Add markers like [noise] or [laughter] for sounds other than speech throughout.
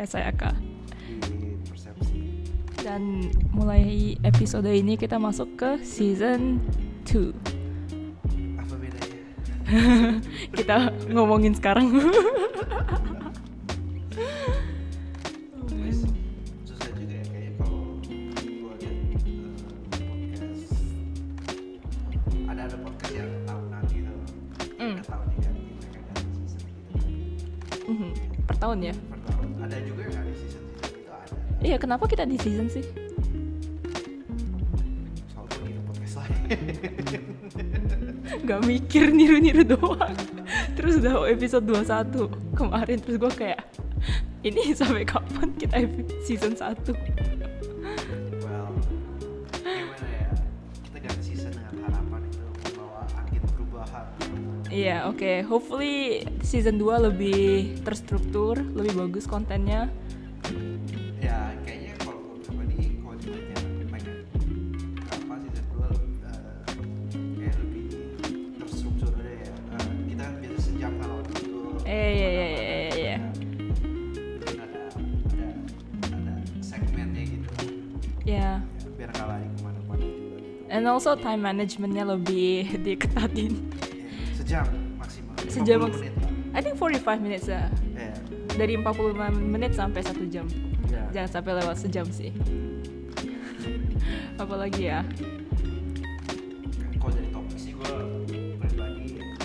Saya saya Kak. di Persepsi. Dan mulai episode ini kita masuk ke season 2. Apa bedanya? [laughs] Kita ngomongin sekarang. [laughs] di season sih? Podcast lain. Gak mikir niru-niru doang. Terus udah episode 21 kemarin terus gue kayak ini sampai kapan kita season 1? Well, gimana ya? Kita ganti season dengan harapan itu membawa angin perubahan. Iya, oke. Hopefully season 2 lebih terstruktur, lebih bagus kontennya. Also time managementnya lebih [laughs] diketatin. Ya, sejam maksimal. Sejam 50 maks- menit lah. I think 45 minutes ya. Ya. Dari 45 menit sampai 1 jam. Ya. Jangan sampai lewat sejam sih. [laughs] Apalagi ya? Kalau dari topik sih gue pribadi lah.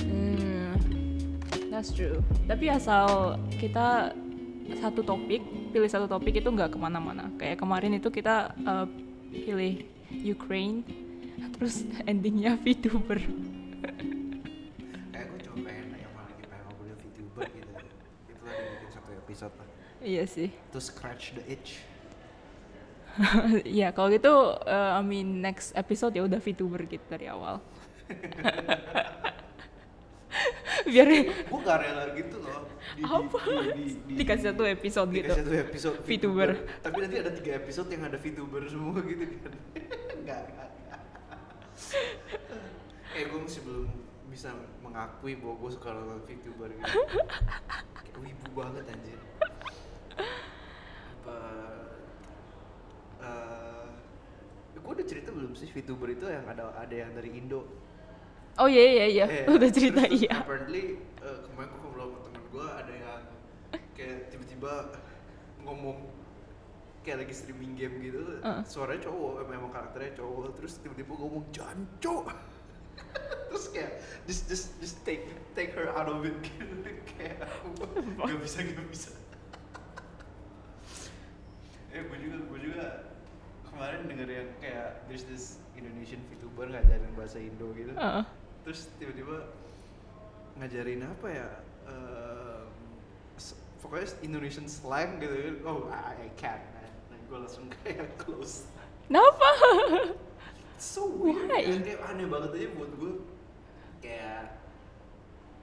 Hmm, that's true. Tapi asal kita satu topik, pilih satu topik itu nggak ke mana-mana. Kayak kemarin itu kita uh, pilih Ukraine, terus endingnya VTuber. Kayak gue cuma pengen yang paling lagi pengen ngobrolin VTuber gitu. Itu lah dibikin satu episode lah. iya sih. To scratch the itch. [laughs] Iya, kalau gitu, uh, I mean next episode ya udah VTuber gitu dari awal. [laughs] Biar gue gak rela gitu loh. Di, apa? Dikasih satu episode gitu. Dikasih satu episode VTuber. Tapi nanti ada tiga episode yang ada VTuber semua gitu kan. [laughs] Enggak, enggak. Eh gue masih belum bisa mengakui bahwa gue suka nonton VTuber gitu. Wibu banget anjir. Apa eh gue udah cerita belum sih VTuber itu yang ada ada yang dari Indo. Oh iya iya iya, Eh, udah cerita terus- iya. Apparently eh, kemarin gue ngobrol sama temen gue ada yang kayak tiba-tiba ngomong kayak lagi streaming game gitu, Uh. suaranya cowok, em- emang karakternya cowok, terus tiba-tiba ngomong janco, [laughs] terus kayak just just just take take her out of it gitu, [laughs] kayak gak bisa gak bisa. eh gue juga gue juga kemarin denger yang kayak there's this Indonesian VTuber ngajarin bahasa Indo gitu Heeh. Terus tiba-tiba ngajarin apa ya s- pokoknya Indonesian slang gitu oh I, I can't man nah, gue langsung [laughs] kayak close Kenapa? So weird Why? ya. kayak aneh banget aja buat gue kayak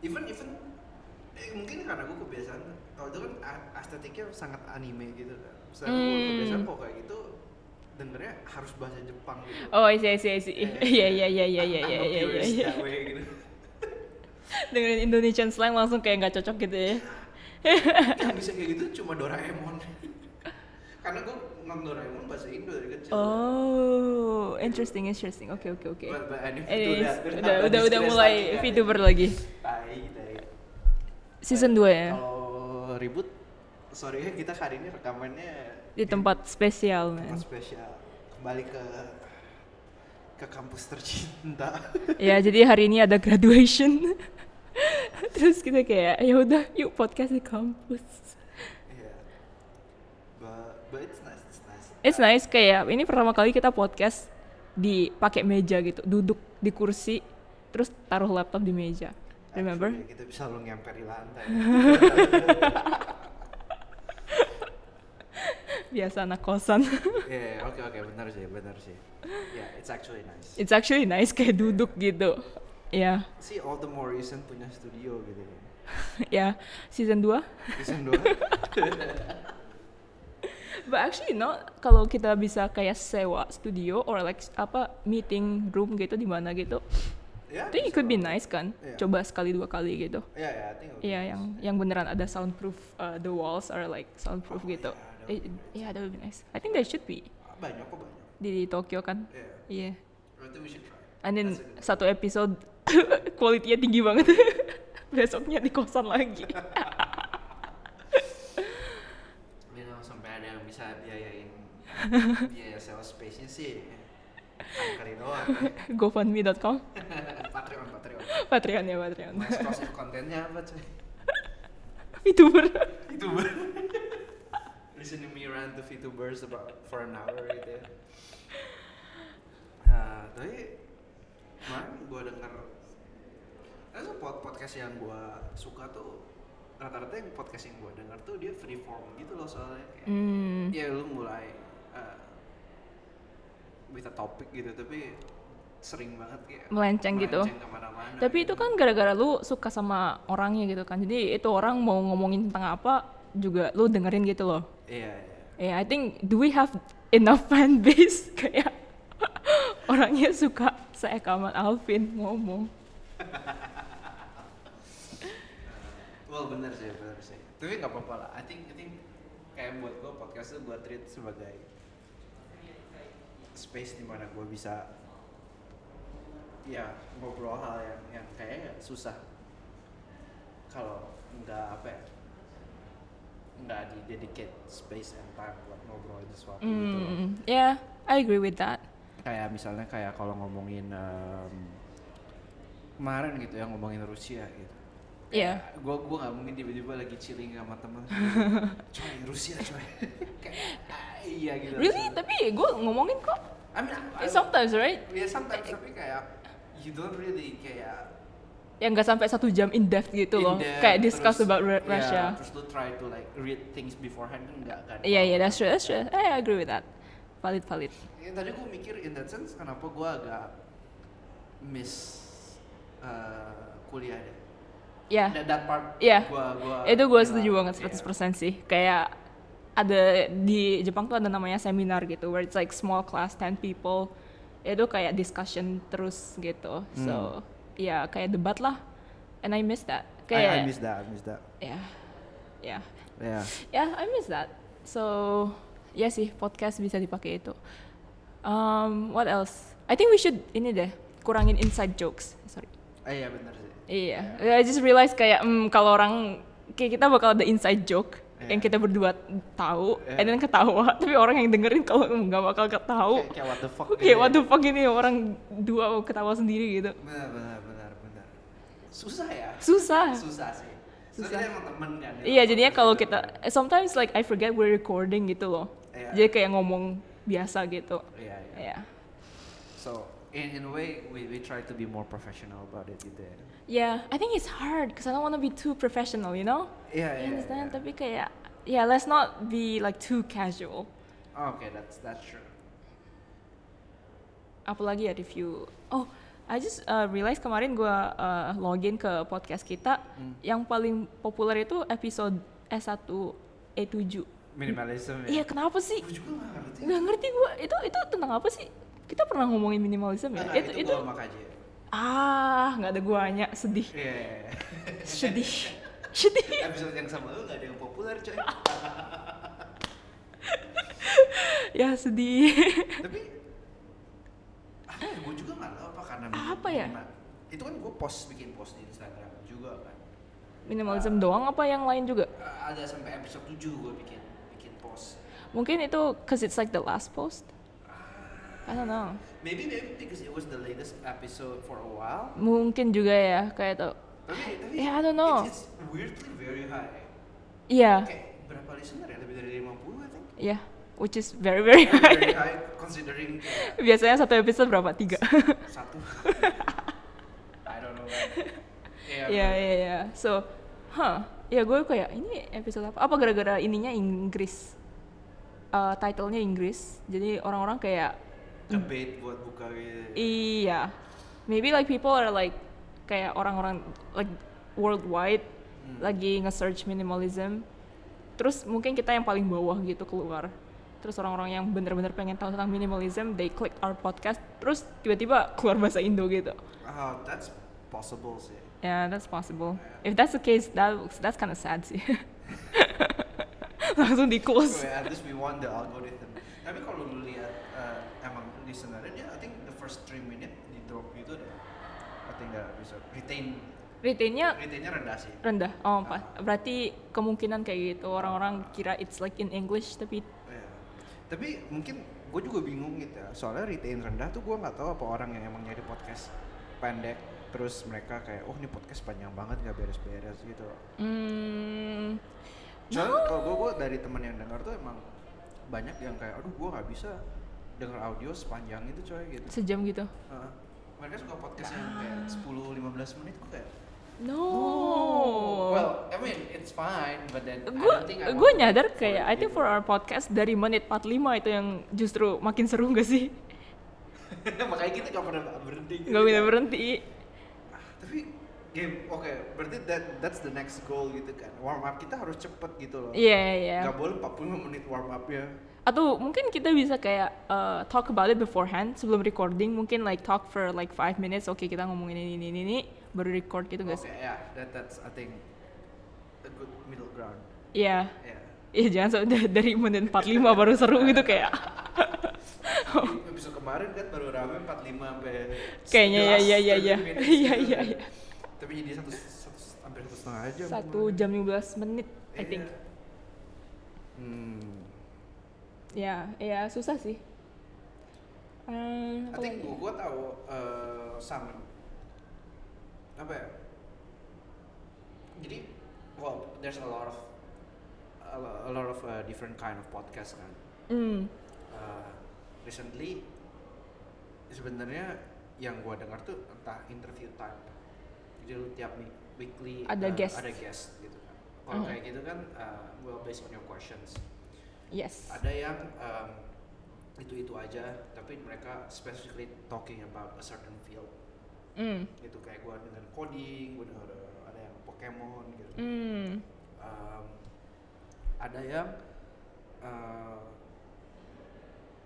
even even eh, mungkin karena gue kebiasaan kalau itu kan estetiknya sangat anime gitu kan saya Hmm. kebiasaan kok kayak gitu dengernya harus bahasa Jepang gitu Oh, Iya, iya, iya, iya, iya, iya, iya, purist iya. that way gitu. [laughs] Dengerin Indonesian slang langsung kayak nggak cocok gitu ya. [laughs] yang bisa kayak gitu cuma Doraemon [laughs] karena gue nonton Doraemon bahasa Indo dari kecil Oh, interesting, interesting. Oke, oke, oke. Itu Anyways, udah- udah, udah, mulai lagi. VTuber lagi. Tai, tai. Season 2 ya? kalau ribut sorry ya kita hari ini rekamannya Di tempat spesial. tempat man. spesial kembali ke ke kampus tercinta [laughs] Ya, jadi hari ini ada graduation. [laughs] Terus kita kayak, ya udah, yuk podcast di kampus. Iya. but but it's nice it's nice It's nice kayak ini pertama kali kita podcast di pakai meja gitu, duduk di kursi, terus taruh laptop di meja. Remember? Actually, kita bisa lu ngemper di lantai [laughs] Biasa anak kosan. [laughs] Iya, oke oke benar sih, benar sih. Yeah, it's actually nice. It's actually nice kayak duduk gitu. Ya, See all the more reason punya studio gitu ya. [laughs] ya season 2. Season 2. [laughs] But actually not kalau kita bisa kayak sewa studio or like apa meeting room gitu di mana gitu. Ya, I think it could be nice kan Iya. coba sekali dua kali gitu Iya, ya, I think Iya nice. yang yang beneran ada soundproof uh, the walls are like soundproof Oh, gitu yeah, Eh, yeah that would be nice I think there should be banyak kok banyak. di Tokyo kan Iya. iya Berarti we should try. and then satu episode [laughs] kualitinya tinggi banget [laughs] besoknya di kosan lagi [laughs] You know, sampai ada yang bisa biayain biaya sewa space-nya sih. Angkari doang. kan. gofundme.com Patreon, Patreon. Patreon ya Patreon Eksklusif kontennya apa cuy? VTuber VTuber. Listening me rant to VTubers about for an hour gitu ya. Nah, tapi kemarin gue denger ada pod podcast yang gue suka tuh rata-rata yang podcast yang gue denger tuh dia freeform gitu loh soalnya kayak hmm. ya lu mulai uh, with a topic gitu tapi sering banget kayak Melenceng gitu. ke mana-mana Tapi gitu. itu kan gara-gara lu suka sama orangnya gitu kan. Jadi itu orang mau ngomongin tentang apa juga lu dengerin gitu loh. iya iya. Ya, I think do we have enough fan [laughs] base? Kayak [laughs] orangnya suka saya Kamal Alvin ngomong. [laughs] well bener sih bener sih. Tapi nggak apa-apa lah. I think I think kayak buat gue podcast tuh gue treat sebagai space di mana gue bisa ya ngobrol hal yang yang kayaknya susah. Kalau nggak apa ya nggak di dedicate space and time buat ngobrolin sesuatu gitu loh. Hmm, yeah, I agree with that. kayak misalnya kayak kalau ngomongin em, kemarin gitu ya ngomongin Rusia gitu Iya. gue gue nggak mungkin tiba-tiba lagi chilling sama temen [laughs] coy Rusia coy [laughs] kayak ah, iya gitu Really? Tapi gue ngomongin kok. I mean, I, Sometimes, right? ya sometimes tapi kayak you don't really kayak Yang nggak sampai satu jam in depth gitu loh. in-depth, Kayak discuss terus- about ya, Russia. terus lu try to like read things beforehand kan enggak kan Iya, iya, that's true, that's true. I agree with that. Valid, valid. Ya, tadi gue mikir in that sense kenapa gue agak miss uh, kuliah deh Ya, that, that part Iya. gua, gua itu gue setuju banget iya. 100% sih. Kayak ada di Jepang tuh ada namanya seminar gitu, where it's like small class 10 people. Itu kayak discussion terus gitu. So, ya kayak debat lah. And I miss that. I, Kayak, I miss that I miss that ya, ya, yeah ya, I miss that. So, ya sih podcast bisa dipakai itu. Um, what else? I think we should ini deh kurangin inside jokes. Sorry. ah, iya bener sih Iya, I just realize kayak mm, kalau orang kayak kita bakal ada inside joke Iya. yang kita berdua tahu, Iya. and then ketawa, [laughs] tapi orang yang dengerin kalau nggak bakal ketahu. kayak, kayak what the fuck Kayak gitu what ya. the fuck ini orang dua ketawa sendiri gitu. benar benar benar benar susah ya Susah. susah sih Susah. susah emang temen kan ya. Iya, jadinya kalau kita sometimes like I forget we're recording gitu loh. Iya. Jadi kayak ngomong biasa gitu. iya iya Iya. so in in a way we we try to be more professional about it gitu ya Yeah, I think it's hard because I don't want to be too professional, you know? iya You iya understand? iya. Tapi kayak, yeah, let's not be like too casual. Oh, oke that's that's true apalagi ya review oh I just uh, realize kemarin gua uh, login ke podcast kita. Hmm. yang paling populer itu episode S1 E7 minimalism ya? Iya kenapa sih? Gue juga nggak ngerti. Gua. Itu itu tentang apa sih? Kita pernah ngomongin minimalism ya? Nggak, itu itu, itu gua aja ah nggak ada guanya. Sedih. Iya iya, iya. sedih. [laughs] Sedih. Episode yang sama lu nggak ada yang populer coy. [laughs] Ya sedih. Tapi apa ya gue juga nggak tahu apa? Karena Apa ya? itu kan gue post bikin post di Instagram juga kan. Minimalism doang apa yang lain juga? Uh, ada sampai episode 7 gue bikin bikin post. Mungkin itu cause it's like the last post? I don't know. Maybe maybe because it was the latest episode for a while. Mungkin juga ya kayak tuh. Tapi tapi Yeah, I don't know. it's, it's weirdly very high. Iya kayak berapa listener ya? Lebih dari 50 I think. Iya which is very very high very high considering [laughs] Biasanya satu episode berapa? Tiga. satu [laughs] I don't know but- iya, iya. So, huh. Ya gue kayak, ini episode apa? Apa gara-gara ininya Inggris? Uh, titlenya Inggris. Jadi orang-orang kayak, ngebait buat buka gitu iya. Maybe like people are like, kayak orang-orang like worldwide Hmm. lagi nge-search minimalism. Terus mungkin kita yang paling bawah gitu keluar. Terus orang-orang yang bener-bener pengen tahu tentang minimalism they click our podcast terus tiba-tiba keluar bahasa Indo gitu Oh, that's possible sih. yeah that's possible if that's the case that that's kind of sad sih [laughs] langsung di close So, at least we want the algorithm. Tapi kalau lu lihat uh, emang listenernya dia, I think the first 3 minute di drop itu deh. I think nggak bisa retain retainnya retainnya rendah sih. rendah oh pas berarti kemungkinan kayak gitu orang-orang kira it's like in English tapi. Tapi mungkin gue juga bingung gitu ya. Soalnya retain rendah tuh gue nggak tahu apa orang yang emang nyari podcast pendek terus mereka kayak oh ini podcast panjang banget nggak beres-beres gitu. hmm, Soalnya kalau gue gue dari teman yang dengar tuh emang banyak yang kayak aduh gue nggak bisa denger audio sepanjang itu coy gitu. sejam gitu Heeh. mereka suka podcast yang kayak 10-15 menit kok kayak no. Well I mean it's fine but then I gue don't think I gue nyadar kayak I think for our podcast dari menit 45 itu yang justru makin seru gak sih? [laughs] Makanya kita gak pernah berhenti gitu nggak bisa kan. berhenti. Ah, tapi game oke berarti that that's the next goal gitu kan. Warm up kita harus cepet gitu loh. Iya iya. Gak boleh 45 menit warm up ya atau mungkin kita bisa kayak uh, talk about it beforehand sebelum recording. Mungkin like talk for like five minutes. Oke kita ngomongin ini ini ini, ini baru record gitu oke gak sih ya that that's I think a good middle ground. Iya. Ya iya jangan sampai dari menit 45 baru seru gitu kayak. Episode kemarin kan baru rame 45 sampai kayaknya ya 11, ya ya ya 30 minutes iya gitu iya kan. iya. Tapi jadi satu, satu hampir satu setengah jam satu jam 15 menit I think. Iya. hmm. Ya ya susah sih. Hmm, I think gua, gua tahu eh, some apa ya? Jadi well there's a lot of a lo- a lot of uh, different kind of podcast kan. Hmm, Uh, recently sebenarnya yang gua dengar tuh entah interview type jadi lu tiap weekly Ada uh, guest. ada guest gitu kan. Kalau Mhm. kayak gitu kan uh, well based on your questions. Yes. Ada yang um, itu itu aja tapi mereka specifically talking about a certain field Hmm, gitu kayak gua dengan coding gua denger uh, ada yang Pokemon gitu hmm. Um, ada yang uh,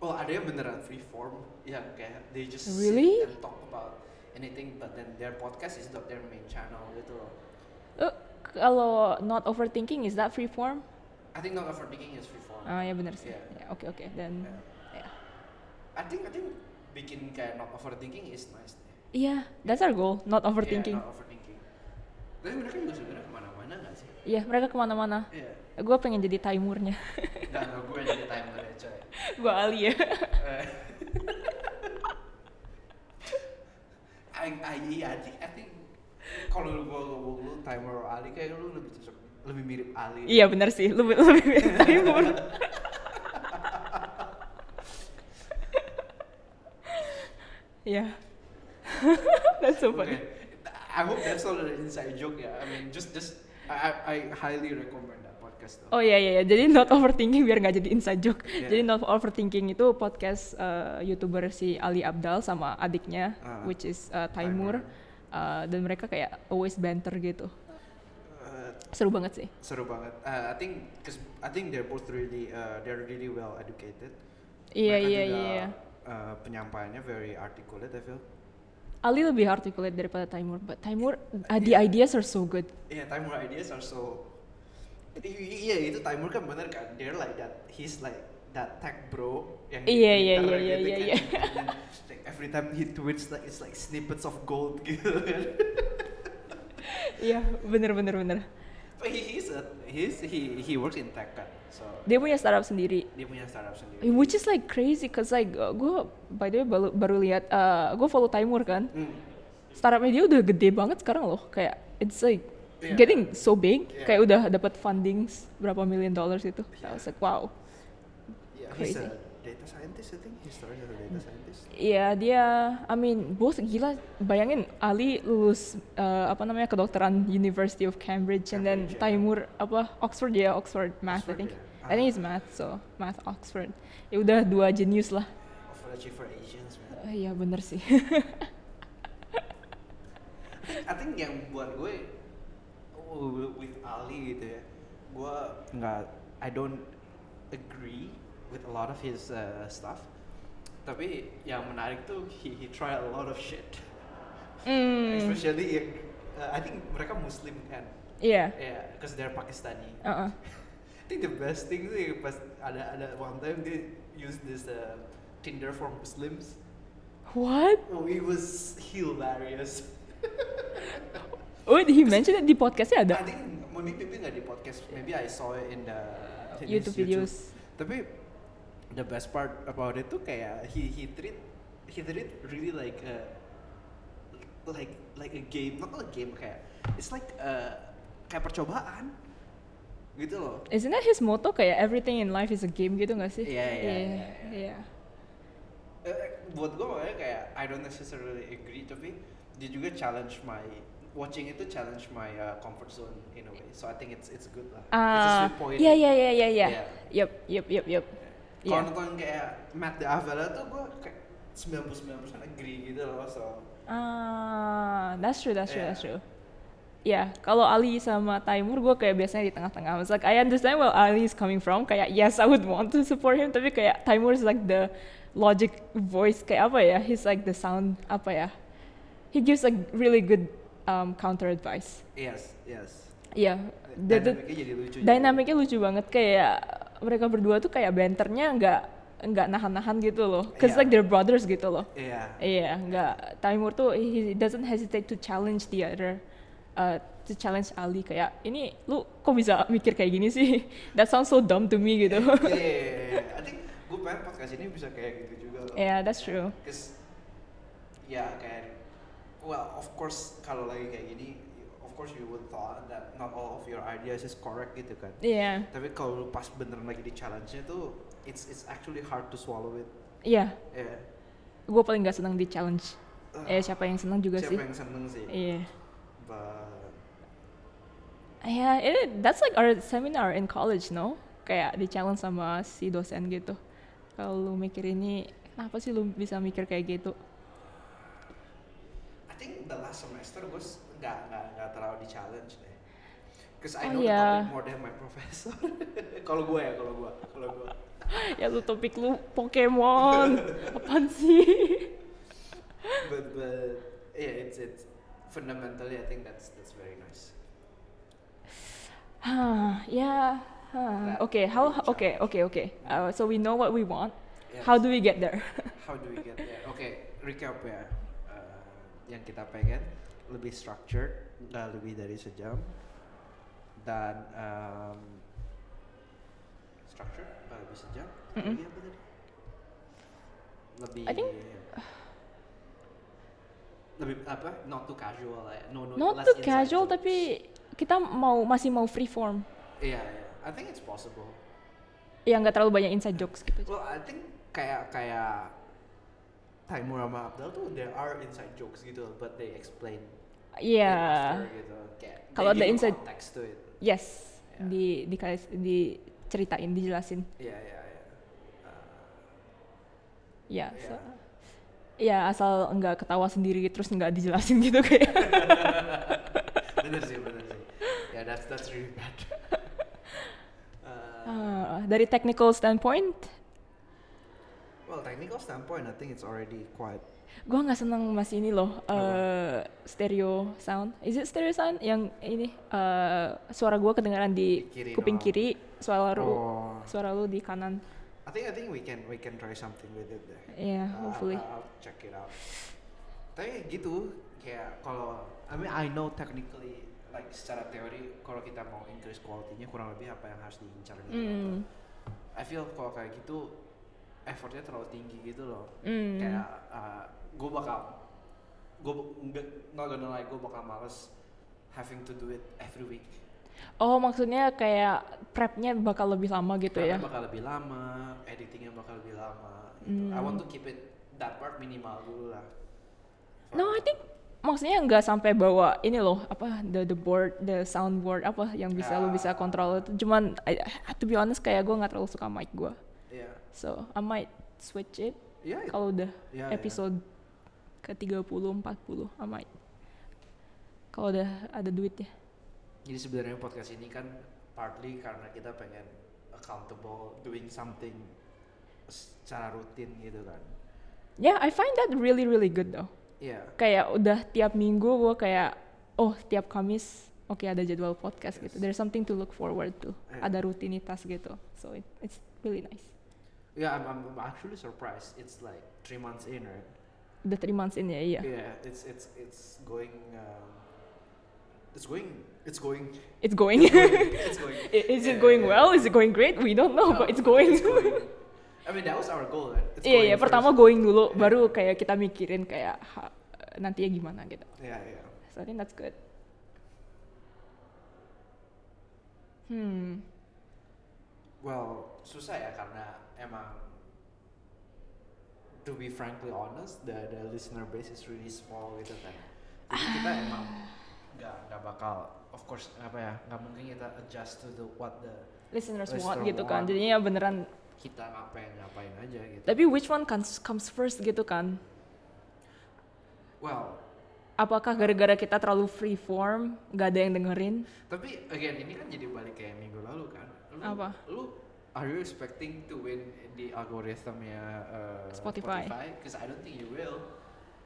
oh ada yang beneran free form yang kayak they just Really? sit and talk about anything but then their podcast is not their main channel gitu loh Eh, kalau not overthinking is that free form I think not overthinking is free form ah ya benar sih Yeah. ya oke oke dan Yeah. I think I think bikin kayak not overthinking is nice iya. That's our goal not overthinking. Yeah, not overthinking. Tapi mereka juga sebenarnya ke mana-mana gak sih? Iya mereka ke mana-mana. Iya. Gue pengen jadi timernya. Nggak nggak gue jadi timer ya coy. Gue Ali ya. I, I, iya, I think, I think kalau lu gua ngomong lu timer Ali kayak lu lebih cocok lebih mirip Ali. iya benar sih. Lebih lebih mirip [laughs] timer. [laughs] Ya [laughs] that's so funny Okay. I hope that's not an inside joke ya. I mean just just I, I, highly recommend that podcast though. Oh iya iya iya. jadi not overthinking biar nggak jadi inside joke. Iya. Jadi not overthinking itu podcast uh, youtuber si Ali Abdal sama adiknya, Ah. which is uh, Taimur. Uh, dan mereka kayak always banter gitu. Uh, Seru banget sih. seru banget. Uh, I think cause I think they're both really uh, they're really well educated. Iya iya iya. Uh, penyampaiannya very articulate I feel. Ali lebih articulate daripada Taimur, but Taimur uh, the ideas are so good. Iya, timer ideas are so Iya, itu timer kan bener kan. They're like that. He's like that tech bro yang Iya, iya, Twitter iya, gitu iya, kan. iya. And then, like, every time he tweets like it's like snippets of gold gitu [laughs] kan. Iya bener bener bener. But he, he's a he's he he works in tech kan. So Dia punya startup sendiri. dia punya startup sendiri. Which is like crazy, cause like uh, gue by the way baru, baru lihat, uh, gue follow Taimur kan. Hmm. startupnya dia udah gede banget sekarang loh kayak it's like Iya. getting so big Iya. kayak udah dapat funding berapa million dollars itu I was like wow Yeah, he's Crazy. a data scientist I think. He started as a data scientist. Iya dia I mean both gila bayangin Ali lulus uh, apa namanya kedokteran University of Cambridge, and then Cambridge, ya. Taimur apa Oxford ya Oxford math Oxford, I think ya. I think it's math so math Oxford ya udah dua genius lah Overachiever Asians man. Eh, iya bener sih I think yang buat gue oh, with Ali gitu ya, gue nggak, I don't agree with a lot of his uh, stuff. Tapi yang menarik tuh he he try a lot of shit. Hmm. Especially in, uh, I think mereka Muslim kan. Iya. Yeah, because they're Pakistani. Uh-uh. [laughs] I think the best thing sih pas ada ada one time dia use this uh, Tinder for Muslims. What? Oh, it was hilarious. [laughs] Oh, he mentioned it di podcastnya ada. I think maybe maybe nggak di podcast, maybe I saw it in the in YouTube videos. Tapi the best part about it tuh kayak he he treat he treat really like a like like a game, not a game kayak it's like uh, kayak percobaan gitu loh. Isn't that his motto kayak everything in life is a game gitu gak sih? Iya, iya, Iya, buat gue makanya kayak I don't necessarily agree tapi dia juga challenge my watching itu challenge my uh, comfort zone in a way so I think it's it's good lah it's a Ah, sweet point iya iya iya iya iya. Iya. Yup, yup, yup, yup. Kalau Iya. nonton kayak Matt the Avella tuh gue kayak 99% agree gitu loh so Ah, that's true, that's true, Iya. that's true. Ya, kalau Ali sama Taimur gue kayak biasanya di tengah-tengah. It's like I understand where Ali is coming from. Kayak yes, I would want to support him, tapi kayak Taimur is like the logic voice kayak apa ya? He's like the sound apa ya? He gives like really good um, counter advice. yes yes Iya, the- dynamicnya jadi lucu lucu banget kayak mereka berdua tuh kayak banternya nggak nggak nahan-nahan gitu loh. Cause Iya. like they're brothers gitu loh. iya Iya, nggak. Taimur tuh he doesn't hesitate to challenge the other, uh, to challenge Ali kayak ini lu kok bisa mikir kayak gini sih? [laughs] That sounds so dumb to me gitu. Iya, iya, iya, iya. [laughs] I think gue pengen podcast ini bisa kayak gitu juga loh yeah, that's true. Cause ya kayak well of course kalau lagi kayak gini course you would thought that not all of your ideas is correct gitu kan Iya, tapi kalau pas beneran lagi di challenge-nya tuh it's it's actually hard to swallow it iya. ya Gue paling nggak senang di challenge. Uh, Eh siapa yang senang juga siapa sih? yang seneng sih Iya. but Yeah, it, that's like our seminar in college, no? Kayak di challenge sama si dosen gitu. Kalau lu mikir ini, kenapa sih lu bisa mikir kayak gitu? I think the last semester gue nggak nggak nggak terlalu di challenge deh Cause I Oh, know iya. the topic more than my [laughs] professor. kalau gue ya, kalau gue, kalau gue. [laughs] ya lu topik lu Pokemon. [laughs] Apaan sih? But but yeah, it's it's fundamentally I think that's that's very nice. Ya. hah. That Oke, how oke oke oke. Uh, so we know what we want. Yes. How do we get there? How do we get there? Oke, recap ya. Uh, yang kita pengen lebih structured, nggak lebih dari sejam, dan um, structured nggak lebih sejam. Mm-mm. Lagi apa tadi? Lebih. I think- lebih apa? Not too casual lah ya. No no. Not less too casual jokes. tapi kita mau masih mau free form. Iya iya. I think it's possible. Ya nggak terlalu banyak inside jokes gitu. Well, I think kayak kayak Taimur sama Abdul tuh there are inside jokes gitu, but they explain Iya. after gitu. Kalau ada it. Yes. Ya. Di dikasih diceritain, dijelasin. Iya iya iya. Uh, Ya. Iya. so- ya asal nggak ketawa sendiri terus nggak dijelasin gitu kayak. [laughs] bener sih bener sih. Yeah, that's that's really bad. uh, [laughs] Ah, dari technical standpoint, well, technical standpoint, I think it's already quite. Gua nggak seneng masih ini loh, eh, stereo sound. Is it stereo sound yang ini eh, suara gua kedengaran di Di kiri kuping doang. kiri, suara lu, Oh, suara lu di kanan. I think I think we can we can try something with it deh. Uh, hopefully. I'll, I'll check it out. Tapi gitu, kayak kalau I mean I know technically like secara teori kalau kita mau increase quality-nya kurang lebih apa yang harus diincar gitu. Hmm. I feel kalau kayak gitu effortnya terlalu tinggi gitu loh. Hmm. Kayak gue bakal gue nggak not gonna lie gue bakal males having to do it every week. Oh, maksudnya kayak prepnya bakal lebih lama gitu ya? Karena bakal lebih lama, editingnya bakal lebih lama. Gitu. I want Hmm. to keep it that part minimal dulu lah. No, I think maksudnya nggak sampai bawa ini loh apa the the board the soundboard apa yang bisa lu bisa Ah. kontrol itu cuman I, to be honest kayak gue nggak terlalu suka mic gue Iya. so I might switch it Iya. kalau udah iya, iya. episode ke 30 40 I might kalau udah ada duit ya Jadi sebenarnya podcast ini kan partly karena kita pengen accountable doing something secara rutin gitu kan Yeah, I find that really really good though. Iya Kayak udah tiap minggu gue kayak oh tiap Kamis oke ada jadwal podcast gitu. Yes. There's something to look forward to. Yeah. Ada rutinitas gitu. So it, it's really nice. Yeah, I'm, I'm I'm actually surprised. It's like three months in, right? Udah three months in ya, iya. Yeah, it's it's it's going. Um, it's going. It's going. It's going. it's going. [laughs] I- Is Yeah, it going yeah. well? Is it going great? We don't know, No, but it's going. It's going. [laughs] I mean, that was our goal, right? It's Iya iya. going Pertama first. going dulu, Yeah. baru kayak kita mikirin kayak ha, nanti ya gimana gitu. Yeah, yeah. So I think that's good. Hmm. Well, susah ya karena emang to be frankly honest, the the listener base is really small gitu kan. Jadi kita emang nggak nggak bakal, of course apa ya, nggak mungkin kita adjust to the what the Listeners Listener want gitu kan. Jadinya beneran. kita ngapain ngapain aja gitu. Tapi which one comes comes first gitu kan? Well, Apakah gara-gara kita terlalu free form, gak ada yang dengerin? tapi again ini kan jadi balik kayak minggu lalu kan. Lu, Apa? Lu are you expecting to win di algorithmnya uh, Spotify. Because I don't think you will.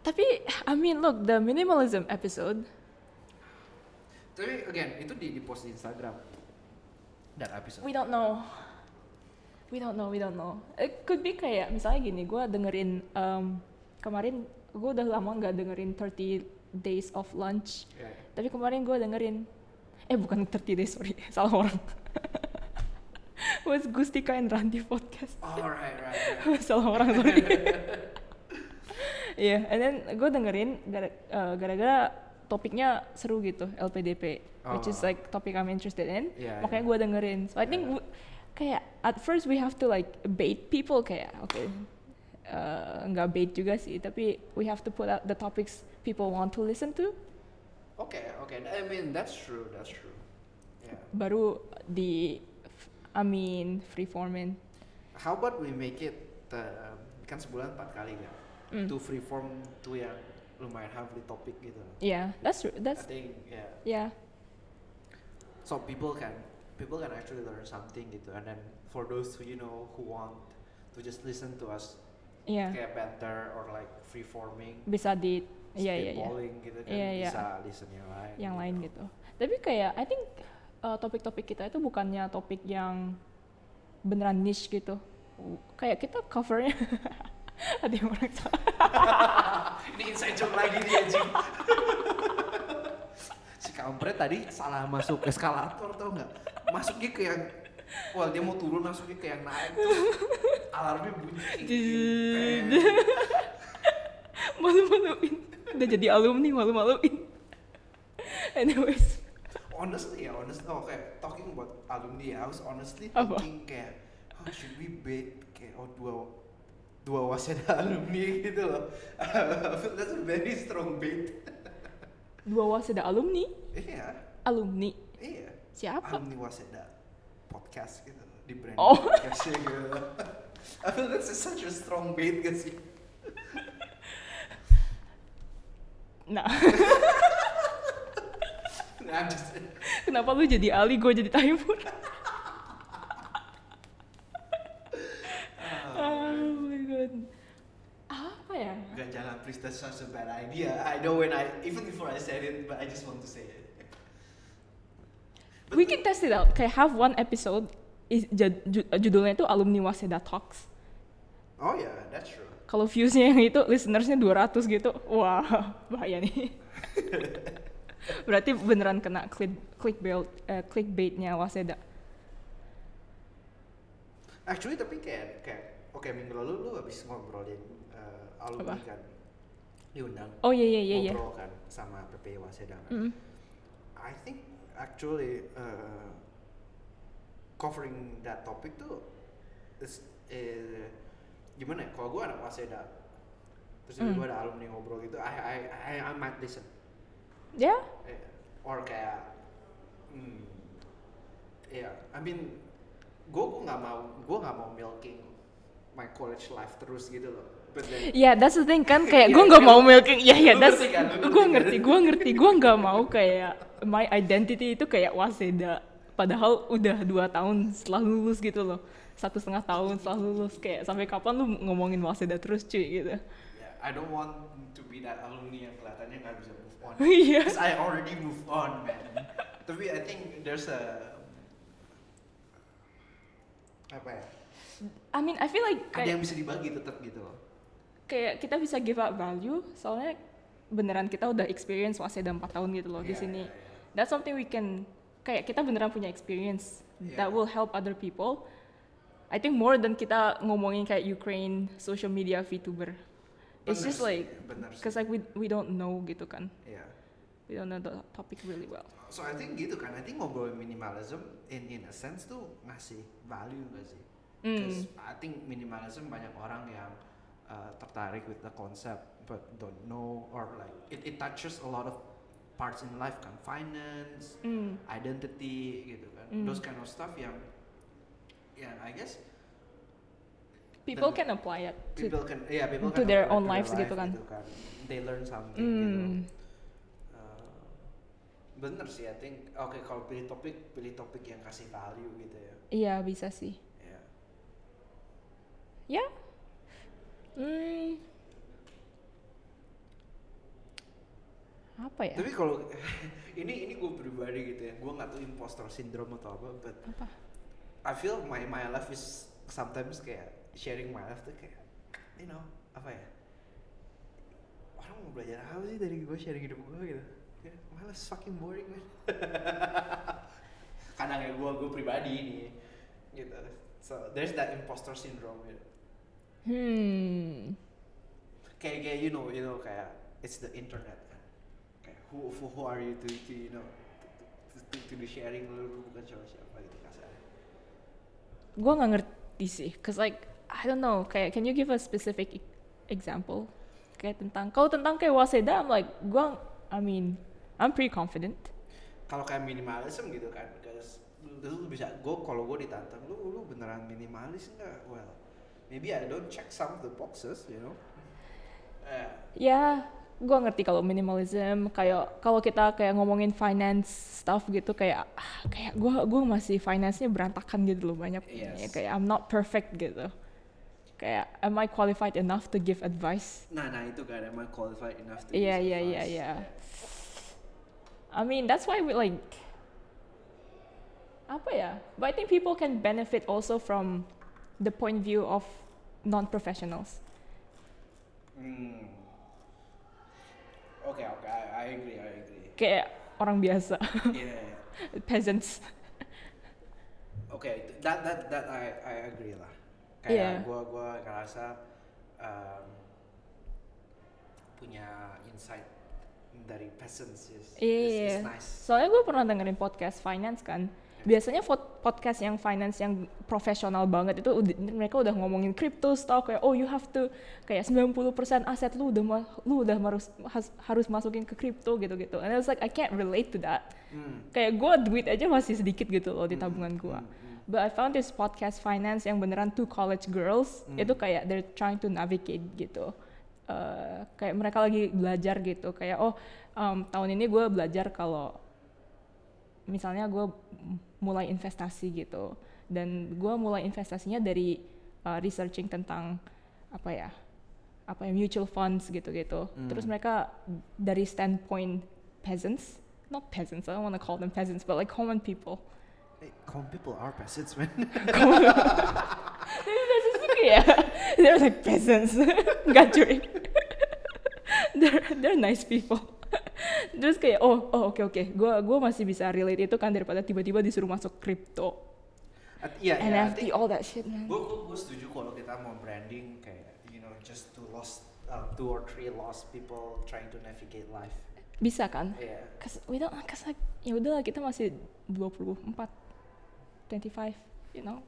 Tapi I mean look, the minimalism episode, Tapi again itu di di post di Instagram. That episode. we don't know. We don't know, we don't know. It could be kayak misalnya gini, gue dengerin um, kemarin gue udah lama nggak dengerin 30 days of lunch. Yeah. Tapi kemarin gue dengerin, eh bukan 30 days sorry, [laughs] salah orang. Was Gustika and Randy podcast. Oh right right. right. [laughs] salah orang sorry. [laughs] Iya, and then gue dengerin eh, gara-gara topiknya seru gitu LPDP, which is Oh. like topic I'm interested in. Yeah, Makanya yeah. gue dengerin. So I think Yeah. kayak at first we have to like bait people kayak oke eh, nggak bait juga sih, tapi we have to put out the topics people want to listen to. Okay okay. I mean that's true that's true. Yeah. Baru di I mean freeformin. How about we make it uh, kan sebulan empat kali kan? Mm. To freeform to yang lumayan heavily topik gitu. Yeah, that's true. I That's think yeah. yeah. So people can people can actually learn something gitu. And then for those who you know who want to just listen to us Yeah. kayak banter or like freeforming, Bisa di iya iya. spitballing gitu kan Iya, iya. bisa listen yang lain. yang gitu. lain gitu. Tapi kayak I think uh, topik-topik kita itu bukannya topik yang beneran niche gitu. Kayak kita covernya [laughs] ada yang orang salah. Ini inside joke lagi nih anjing. si kampret tadi salah masuk eskalator tau nggak? Masuknya ke yang Wah dia mau turun masuknya ke yang naik terus alarmnya bunyi. [laughs] Malu-maluin. Udah jadi alumni malu-maluin. Anyways, honestly ya honest oh kayak talking about alumni ya I was honestly Apa? thinking kayak oh should we bait kayak oh dua dua waseda [laughs] alumni gitu loh. [laughs] I feel that's a very strong bait. [laughs] Dua waseda alumni, iya. Alumni? Iya. Siapa? alumni waseda podcast gitu loh, di brand Oh. podcastnya gitu I feel that's a- such a strong bait gak sih? Nah, nah, just kenapa lu jadi Ali, gue jadi Taimur? oh my god. Apa ya? Gak jangan please that's such a bad idea I know when I even before I said it but I just want to say it We can test it out. Kayak have one episode is judulnya itu alumni Waseda Talks. oh yeah that's true Kalau viewsnya yang itu listenersnya 200 gitu, wah bahaya nih. [laughs] Berarti beneran kena click clickbait eh, clickbaitnya Waseda. Actually tapi kayak kayak oke minggu lalu lu habis ngobrolin uh, alumni Apa? kan diundang Oh iya iya iya iya. ngobrol kan sama PP Waseda kan. Mm. I think actually uh, covering that topic tuh is, eh, gimana ya? Kalau gue anak Waseda terus Mm. tiba-tiba ada alumni ngobrol gitu, I I I, I might listen. Ya, Eh, or kayak hmm, ya I mean gue gue nggak mau gue nggak mau milking my college life terus gitu loh ya that's the thing kan [laughs] kayak Iya, gue nggak iya. mau milking. Ya ya Lu that's ngerti kan? Gue ngerti kan? gue ngerti gue nggak mau kayak my identity itu kayak Waseda padahal udah dua tahun setelah lulus gitu loh satu setengah tahun setelah lulus kayak sampai kapan lu ngomongin waseda terus cuy gitu Yeah, I don't want to be that alumni yang kelihatannya nggak bisa on. [laughs] Because I already move on, man. [laughs] Tapi I think there's a apa ya? I mean I feel like Ada kayak yang bisa dibagi tetap gitu loh. kayak kita bisa give up value soalnya beneran kita udah experience waseda 4 tahun gitu loh di Iya, sini iya, iya. that's something we can kayak kita beneran punya experience Yeah. that will help other people I think more than kita ngomongin kayak Ukraine social media VTuber it's Bener just like bener sih. cause like we we don't know gitu kan Iya. we don't know the topic really well So I think gitu kan. I think ngobrolin minimalism in in a sense tuh ngasih value gak sih? Mm. Because I think minimalism banyak orang yang uh, tertarik with the concept but don't know or like it, it touches a lot of parts in life kan, finance, Mm. identity gitu kan, Mm. those kind of stuff yang yang I guess people can apply it to people can yeah people to can their apply own to lives gitu kan. They learn something gitu. Mm. Uh, bener sih, I think oke kalau pilih topik pilih topik yang kasih value gitu ya. iya bisa sih Ya. ya Hmm. apa ya Tapi kalau [laughs] ini ini gue pribadi gitu ya, gue nggak tahu imposter syndrome atau apa, but apa I feel my my life is sometimes kayak sharing my life tuh kayak you know apa ya? Orang mau belajar apa sih dari gue sharing hidup gue gitu? Ya my life is fucking boring man. [laughs] Kadang ya gue gue pribadi ini gitu. So there's that imposter syndrome gitu. hmm. Kayak kayak you know you know kayak it's the internet kan. Kayak who who, who are you to, to you know to, to, to do sharing lu bukan siapa siapa gitu kasarnya. Gue nggak ngerti sih cause like I don't know kayak can you give a specific e- example? Kayak tentang kalau tentang kayak waseda I'm like gue I mean I'm pretty confident. Kalau kayak minimalism gitu kan guys lu bisa gue kalau gue ditantang lu lu beneran minimalis nggak? Well maybe I don't check some of the boxes you know? Eh, ya gue ngerti kalau minimalism kayak kalau kita kayak ngomongin finance stuff gitu kayak ah, kayak gue gue masih finance-nya berantakan gitu loh banyak. Yes. ya, kayak I'm not perfect gitu kayak am I qualified enough to give advice nah nah itu kan am I qualified enough to Iya, give iya, advice? iya. I mean that's why we like apa ya but I think people can benefit also from the point view of non-professionals Hmm. oke oke I, I agree I agree kayak orang biasa yeah [laughs] peasants okay, that that that I I agree lah. Iya. Kayak gua gua ngerasa um, punya insight dari peasants is, is, is Iya. nice. Soalnya gue pernah dengerin podcast finance kan. Biasanya podcast yang finance yang profesional banget itu mereka udah ngomongin crypto stock kayak oh you have to kayak 90% aset lu udah ma- lu udah harus has- harus masukin ke crypto gitu-gitu. And I was like I can't relate to that. Hmm. Kayak gue duit aja masih sedikit gitu loh di Hmm, tabungan gue. hmm, hmm. But I found this podcast finance yang beneran two college girls Hmm. itu kayak they're trying to navigate gitu. Eh, kayak mereka lagi belajar gitu kayak oh um, tahun ini gue belajar kalau misalnya gue mulai investasi gitu dan gue mulai investasinya dari uh, researching tentang apa ya apa ya mutual funds gitu-gitu Hmm. terus mereka dari standpoint peasants not peasants I don't want to call them peasants but like common people Hey, common people are peasants man. peasants juga ya they're like peasants. [laughs] Nggak [laughs] cuy they're they're nice people. [laughs] Terus kayak oh oh oke oke. Gue gue masih bisa relate itu kan daripada tiba-tiba disuruh masuk Iya, iya, I NFT think all that shit man. Gue gue gue setuju kalau kita mau branding kayak you know just to lost uh, two or three lost people trying to navigate life. bisa kan? Iya. cause we don't cause like ya udahlah kita masih 24 25 you know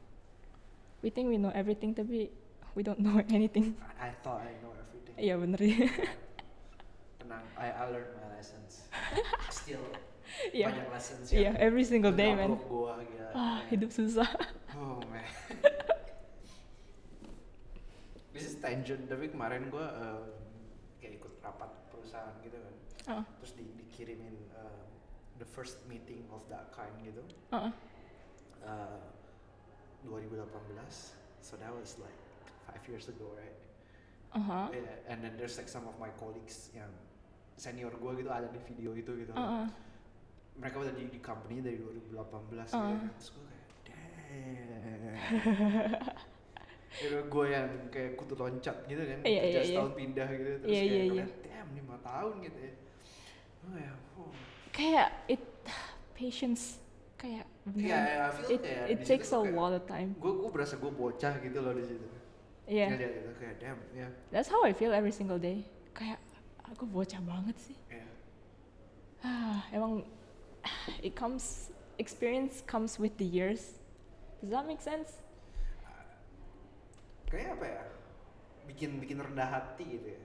we think we know everything tapi we don't know [laughs] anything I, I thought I know everything. iya bener ya [laughs] Tenang, I, I learned my lessons. [laughs] Still iya banyak lessons iya yang every single day man gua gila. ah Iya. hidup susah Oh man. This is tangent, tapi kemarin gua eh, kayak ikut rapat perusahaan gitu kan. Ah, Terus di, dikirimin eh, the first meeting of that kind gitu. ah, ah. Uh, 2018 so that was like five years ago right Uh-huh. yeah, and then there's like some of my colleagues yang senior gue gitu ada di video itu gitu Uh-uh. mereka udah di, di company dari 2018 gitu Uh. kan terus gue kayak damn [laughs] itu gue yang kayak kutu loncat gitu kan Iya, kerja iya, iya. setahun pindah gitu terus Iya, kayak ngeliat, iya. damn lima tahun gitu ya oh ya oh. Kayak it [sighs] patience kayak Iya, iya, feel it, kayak it takes a lot of time. gue gue berasa gue bocah gitu loh di situ Iya. Ngeliat itu kayak damn ya That's how I feel every single day. Kayak aku bocah banget sih. ya Ah, emang it comes experience comes with the years. Does that make sense? kayak apa ya bikin bikin rendah hati gitu ya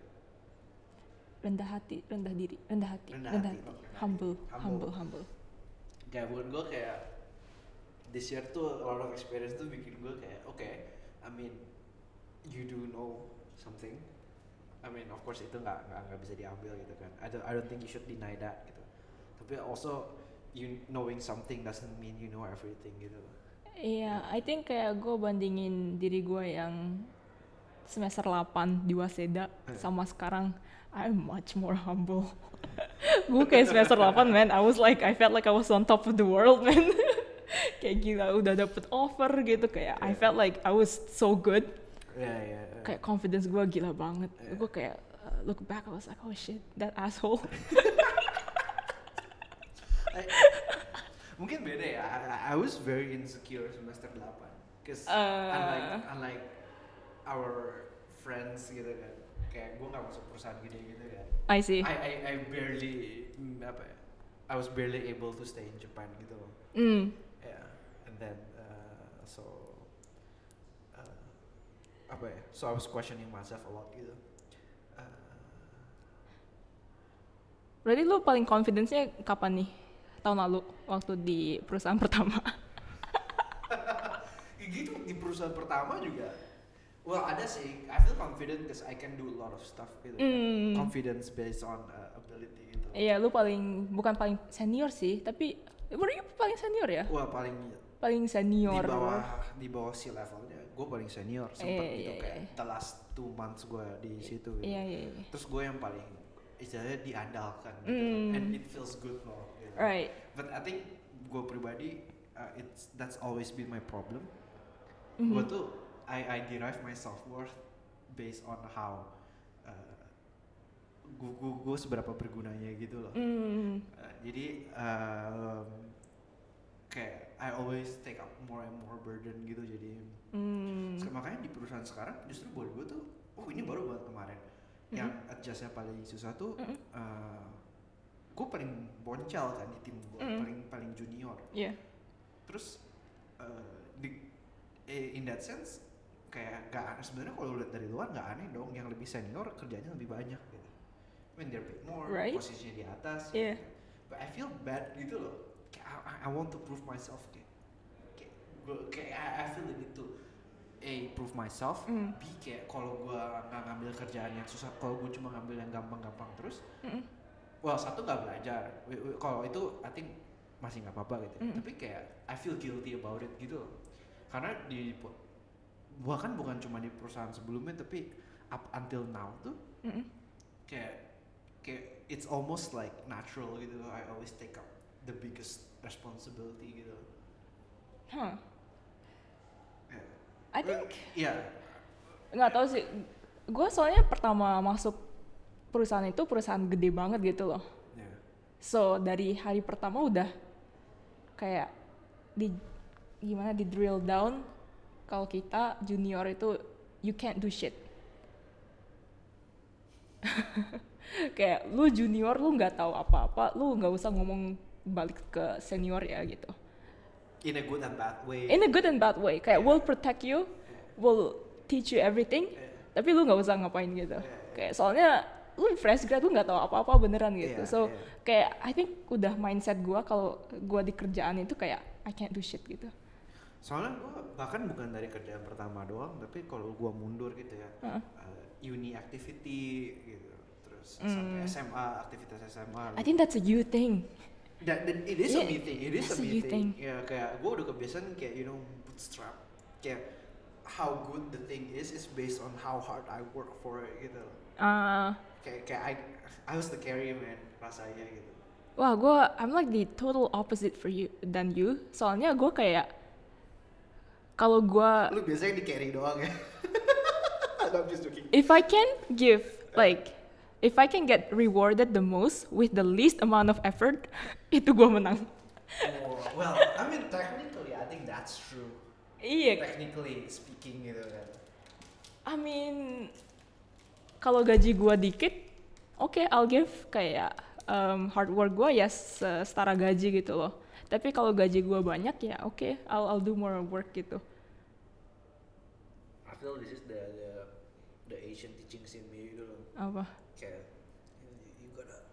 Rendah hati, rendah diri, rendah hati, Rendah rendah, hati, hati, humble, hati. humble, Humble. humble. Kayak bukan gue kayak this year tuh a lot of experience tuh bikin gue kayak oke I mean you do know something. I mean of course itu nggak nggak bisa diambil gitu kan. I don't I don't think you should deny that gitu. Tapi also you knowing something doesn't mean you know everything gitu. Iya, I think kayak gue bandingin diri gue yang semester 8 di Waseda Eh. sama sekarang I'm much more humble. [laughs] gue kayak semester 8 man, I was like I felt like I was on top of the world [laughs] man. kayak gila udah dapet offer gitu kayak I felt like I was so good. ya ya Kayak confidence gue gila banget. Iya. Gue kayak uh, look back I was like oh shit that asshole. I- [laughs] mungkin beda ya I, I- I was very insecure semester 8 cause Uh. unlike unlike our friends gitu kan kayak gue nggak masuk perusahaan gede gitu kan I see. I, I, I barely mm, apa ya I was barely able to stay in Japan gitu loh Mm. yeah and then uh, so uh, apa ya so I was questioning myself a lot gitu uh, Berarti lu paling confidence-nya kapan nih? Tahun lalu waktu di perusahaan [laughs] pertama. [laughs] gitu di perusahaan pertama juga well ada sih I feel confident because I can do a lot of stuff gitu kan. Mm. confidence based on uh, ability gitu Iya, lu paling bukan paling senior sih, tapi baru you paling senior ya? wah paling Paling senior. di bawah di bawah si levelnya gue paling senior Iya, gitu iya, kayak iya. the last two months gue di situ gitu. Iya, iya, iya. terus gue yang paling istilahnya diandalkan gitu Mm. and it feels good loh gitu. Right. but I think gue pribadi uh, it's that's always been my problem Mhm. gue tuh I I derive my self worth based on how uh, gue gue seberapa bergunanya gitu loh Mm. Uh, jadi um, kayak I always take up more and more burden gitu jadi Mm. Makanya di perusahaan sekarang justru buat gue tuh oh ini baru banget kemarin yang adjustnya paling susah tuh Mm-mm. uh, gue paling boncel kan di tim gue Mm. paling paling junior Iya. terus uh, di eh, in that sense kayak gak aneh sebenarnya kalau lihat dari luar nggak aneh dong yang lebih senior kerjanya lebih banyak gitu when they're paid more Right. posisinya di atas Iya. gitu. but I feel bad gitu loh kayak I, I- I want to prove myself kayak kayak, I, I feel the need to A prove myself Mm. B kayak kalau gua nggak ngambil kerjaan yang susah kalau gua cuma ngambil yang gampang-gampang terus Mm-mm. well satu nggak belajar kalau itu I think masih nggak apa-apa gitu. Mm. tapi kayak I feel guilty about it gitu loh karena di bahkan bukan cuma di perusahaan sebelumnya tapi up until now tuh Mm-mm. kayak kayak it's almost like natural gitu I always take up the biggest responsibility gitu Huh. Yeah. I think Iya nggak tahu sih. Gue soalnya pertama masuk perusahaan itu perusahaan gede banget gitu loh. Iya. So dari hari pertama udah kayak di gimana di drill down kalau kita junior itu you can't do shit. [laughs] kayak lu junior lu nggak tahu apa-apa, lu nggak usah ngomong balik ke senior ya gitu. in a good and bad way In a good and bad way, kayak we'll protect you, we'll teach you everything, Iya. tapi lu nggak usah ngapain gitu. Iya. Kayak soalnya lu fresh grad lu nggak tahu apa-apa beneran gitu. Iya, so iya. kayak I think udah mindset gua kalau gua di kerjaan itu kayak I can't do shit gitu. Soalnya gua bahkan bukan dari kerjaan pertama doang tapi kalau gua mundur gitu ya uh, uni activity gitu. Terus Mm. sampai SMA aktivitas SMA I think that's a you thing. that, that it is a Yeah, me thing it is a it's a me you thing. thing. ya kayak gue udah kebiasaan kayak you know bootstrap. Kayak how good the thing is is based on how hard I work for it gitu Uh, kayak kayak I I was the carrier man rasanya gitu. Wah gue I'm like the total opposite for you than you. Soalnya gue kayak kalau gue lu biasanya di carry doang ya? [laughs] I'm just joking. If I can give like if I can get rewarded the most with the least amount of effort, [laughs] itu gue menang. oh, well I mean technically I think that's true. Iya, technically speaking gitu kan. I mean kalau gaji gue dikit, oke I'll give kayak um, hard work gue ya se- setara gaji gitu loh. Tapi kalau gaji gue banyak ya oke I'll I'll do more work gitu. I feel this is the the, the Asian teachings in me gitu loh Apa? kayak you, you gotta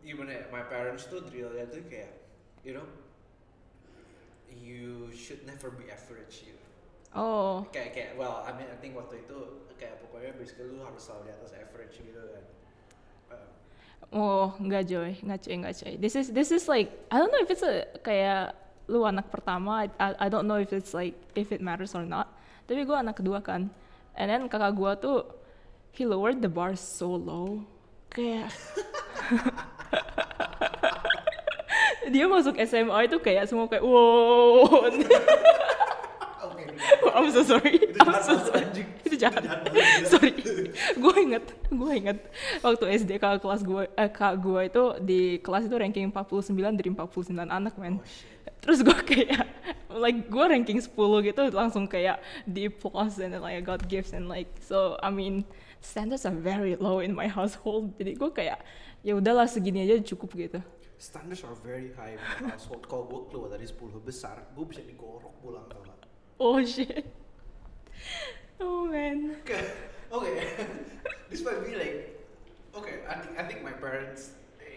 gimana ya my parents tuh drillnya tuh kayak you know you should never be average gitu Oh, kayak kayak well I mean I think waktu itu kayak pokoknya basically lu harus selalu di atas average gitu kan oh enggak Joy, enggak cuy, enggak cuy. This is this is like I don't know if it's a kayak lu anak pertama. I, I, I don't know if it's like if it matters or not. Tapi gue anak kedua kan. And then kakak gue tuh he lowered the bar so low. Kayak [laughs] dia masuk SMA itu kayak semua kayak wow. [laughs] oke [laughs] I'm so sorry. Itu I'm so sorry. anjing. Itu jahat. Itu jahat banget. sorry. gue inget, gue inget waktu SD kakak kelas gue, eh kak gue itu di kelas itu ranking 49 dari 49 anak men. oh shit Terus gue kayak, like gue ranking 10 gitu langsung kayak di plus and then like I got gifts and like so I mean standards are very low in my household. Jadi gue kayak ya udahlah segini aja cukup gitu. standards are very high in my household kalau gue keluar dari 10 besar gue bisa digorok pulang tau gak Oh shit. Oh man. Okay, okay. this might be like, okay. I think I think my parents.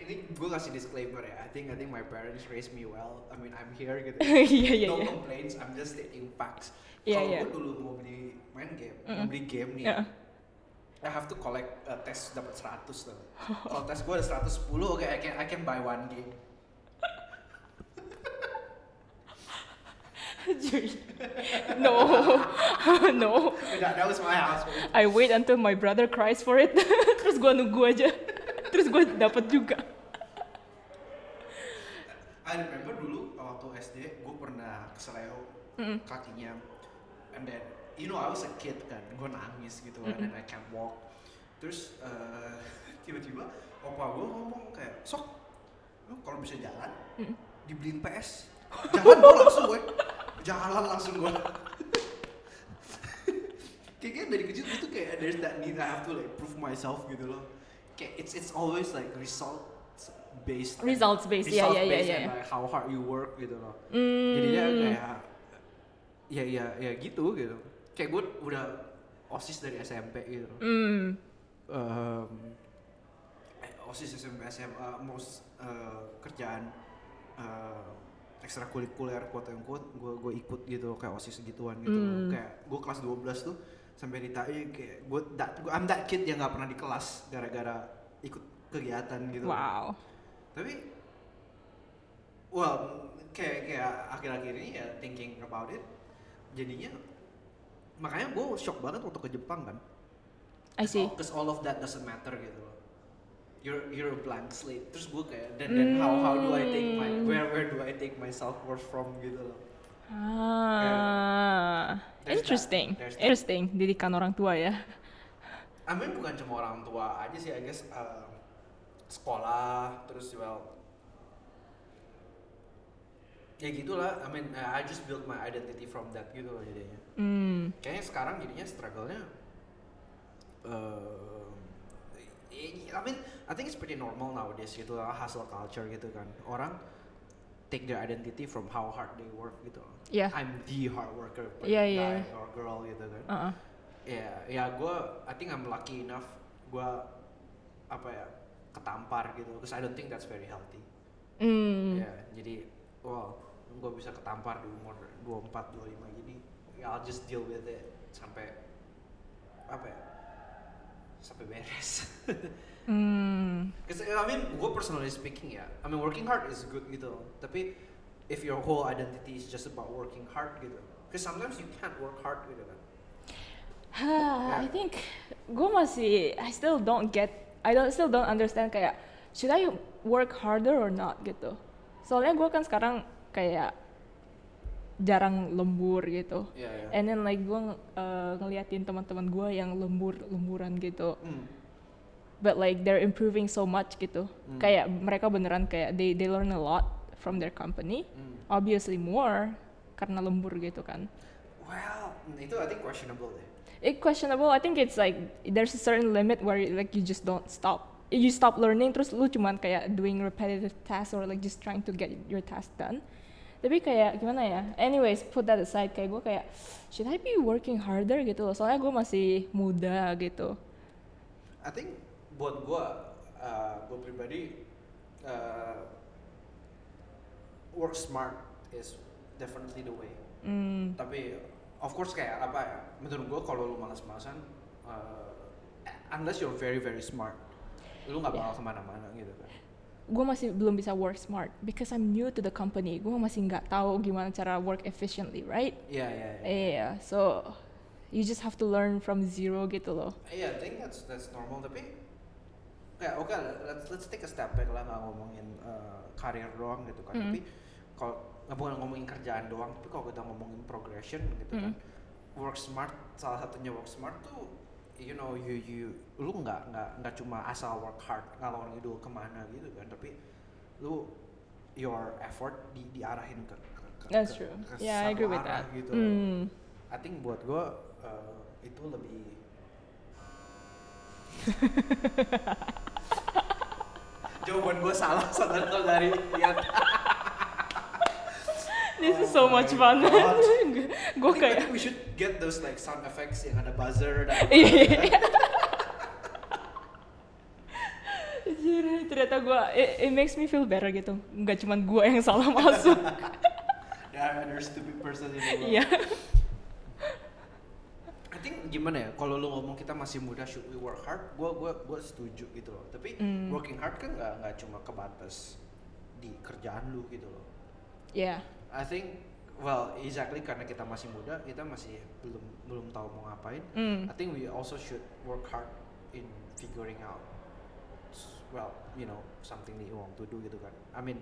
Ini gue kasih disclaimer ya. I think I think my parents raised me well. I mean I'm here gitu. [laughs] Iya iya no iya. complaints. I'm just stating facts. Iya, Kalau iya. gue dulu mau beli main game, mau Mm-mm. beli game nih. Yeah. I have to collect uh, tes dapat 100 tuh. Kalau tes gue ada 110, oke I can I can buy one game. [laughs] no, [laughs] no. That, that was my household. I wait until my brother cries for it. [laughs] Terus gua nunggu aja. Terus gua dapat juga. I remember dulu waktu SD gue pernah keseleo Mm. kakinya and then you know I was a kid kan gue nangis gitu kan and I can't walk terus eh, tiba-tiba opa gue ngomong kayak sok lu kalau bisa jalan Mm. dibeliin PS jalan gue langsung gue jalan langsung gue kayaknya dari kecil itu kayak there's that need I have to like prove myself gitu loh. Kayak it's it's always like result based Results based, yeah, yeah, yeah, how hard you work gitu loh. Mm. jadinya kayak ya ya ya gitu gitu. Kayak gue udah osis dari SMP gitu Mm. Em, eh, osis SMP SMA most eh, kerjaan eh, ekstrakurikuler quote and quote gue gue ikut gitu kayak osis gituan gitu Mm. kayak gue kelas 12 tuh sampai ditanya kayak gue that gua- I'm that kid yang nggak pernah di kelas gara-gara ikut kegiatan gitu Wow. tapi well kayak kayak akhir-akhir ini ya thinking about it jadinya makanya gue shock banget waktu ke Jepang kan I see. because all of that doesn't matter gitu you're you're a blank slate terus gue kayak then then how how do I take my Mm. where where do I take my self worth from gitu loh Ah, that. interesting. There's that. Interesting. Didikan orang tua ya. I mean bukan cuma orang tua aja sih I guess uh, sekolah terus well ya gitulah I mean uh, I just built my identity from that gitu loh jadinya Hmm. kayaknya sekarang jadinya struggle-nya uh, I mean I think it's pretty normal nowadays gitu lah hustle culture gitu kan orang take their identity from how hard they work gitu loh. Yeah. I'm the hard worker Yeah, guy yeah. or girl gitu kan Uh-uh. ya ya gue I think I'm lucky enough gue apa ya ketampar gitu because I don't think that's very healthy Hmm. ya jadi wow gue bisa ketampar di umur 24 25 gini I'll just deal with it sampai apa ya sampai beres [laughs] Hmm. Cause I mean, gue personally speaking ya, I mean working hard is good gitu. Tapi if your whole identity is just about working hard gitu, because sometimes you can't work hard gitu kan. [sighs] I think gue masih I still don't get I don't still don't understand kayak should I work harder or not gitu. Soalnya gue kan sekarang kayak jarang lembur gitu. Iya iya. And then like gue uh, ngeliatin teman-teman gue yang lembur lemburan gitu. Hmm. But like they're improving so much gitu. Hmm. Kayak mereka beneran kayak they they learn a lot from their company. Hmm. Obviously more karena lembur gitu kan. Well, itu I think questionable deh. it questionable. I think it's like there's a certain limit where like you just don't stop. You stop learning terus lu cuman kayak doing repetitive tasks or like just trying to get your task done. Tapi kayak gimana ya? Anyways, put that aside kayak gue kayak should I be working harder gitu loh. Soalnya gue masih muda gitu. I think buat gue, uh, gue pribadi uh, work smart is definitely the way. Hmm. Tapi of course kayak apa ya? Menurut gue kalau lu malas-malasan, uh, unless you're very very smart, lu nggak bakal Yeah. ke mana-mana gitu kan. Gue masih belum bisa work smart because I'm new to the company. Gue masih nggak tahu gimana cara work efficiently, right? Iya iya. iya. Iya, so you just have to learn from zero gitu loh. Iya, I think that's that's normal tapi ya oke let's let's take a step back lah nggak ngomongin uh, karir doang gitu kan Mm. tapi kalau nggak bukan ngomongin kerjaan doang tapi kalau kita ngomongin progression gitu kan work smart salah satunya work smart tuh you know you you lu nggak nggak nggak cuma asal work hard ngalor ngidul ke mana gitu kan tapi lu your effort di diarahin ke, ke, ke That's ke- true. ke Yeah, I satu agree with arah that. gitu Mm. I think buat gue uh, itu lebih [laughs] jawaban gue salah kalau dari lihat This is Oh so much fun. [laughs] Gue [laughs] kayak we should get those like sound effects yang ada buzzer dan [laughs] Iya. ternyata gue it, it makes me feel better gitu. Nggak cuman gue yang salah masuk. There are other stupid person in the world. Iya. I think gimana ya kalau lu ngomong kita masih muda should we work hard gue gua gua setuju gitu loh tapi Mm. working hard kan nggak nggak cuma kebatas di kerjaan lu gitu loh Iya. I think well exactly karena kita masih muda kita masih belum belum tahu mau ngapain Mm. I think we also should work hard in figuring out well you know something that you want to do gitu kan I mean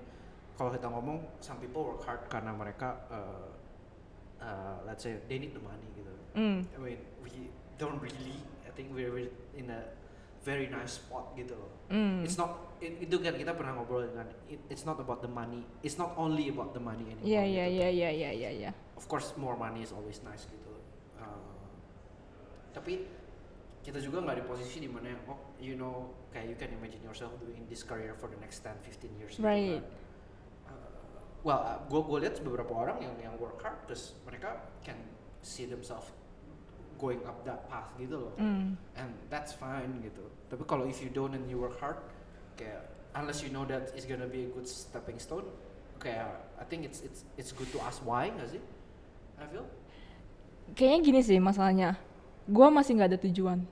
kalau kita ngomong some people work hard karena mereka uh, uh, let's say they need the money gitu Mm. I mean we don't really I think we're in a very nice spot gitu loh Mm. it's not it- itu kan kita pernah ngobrol dengan it, it's not about the money it's not only about the money anymore Iya gitu. iya iya iya iya iya iya. of course more money is always nice gitu Uh, tapi kita juga nggak di posisi di mana oh you know kayak you can imagine yourself doing this career for the next 10 15 years gitu Right. kan. Uh, well gue gue lihat beberapa orang yang yang work hard terus mereka can see themselves going up that path gitu loh Mm. and that's fine gitu tapi kalau if you don't and you work hard kayak unless you know that it's gonna be a good stepping stone kayak I think it's it's it's good to ask why nggak sih I feel Kayaknya gini sih masalahnya. Gue masih nggak ada tujuan.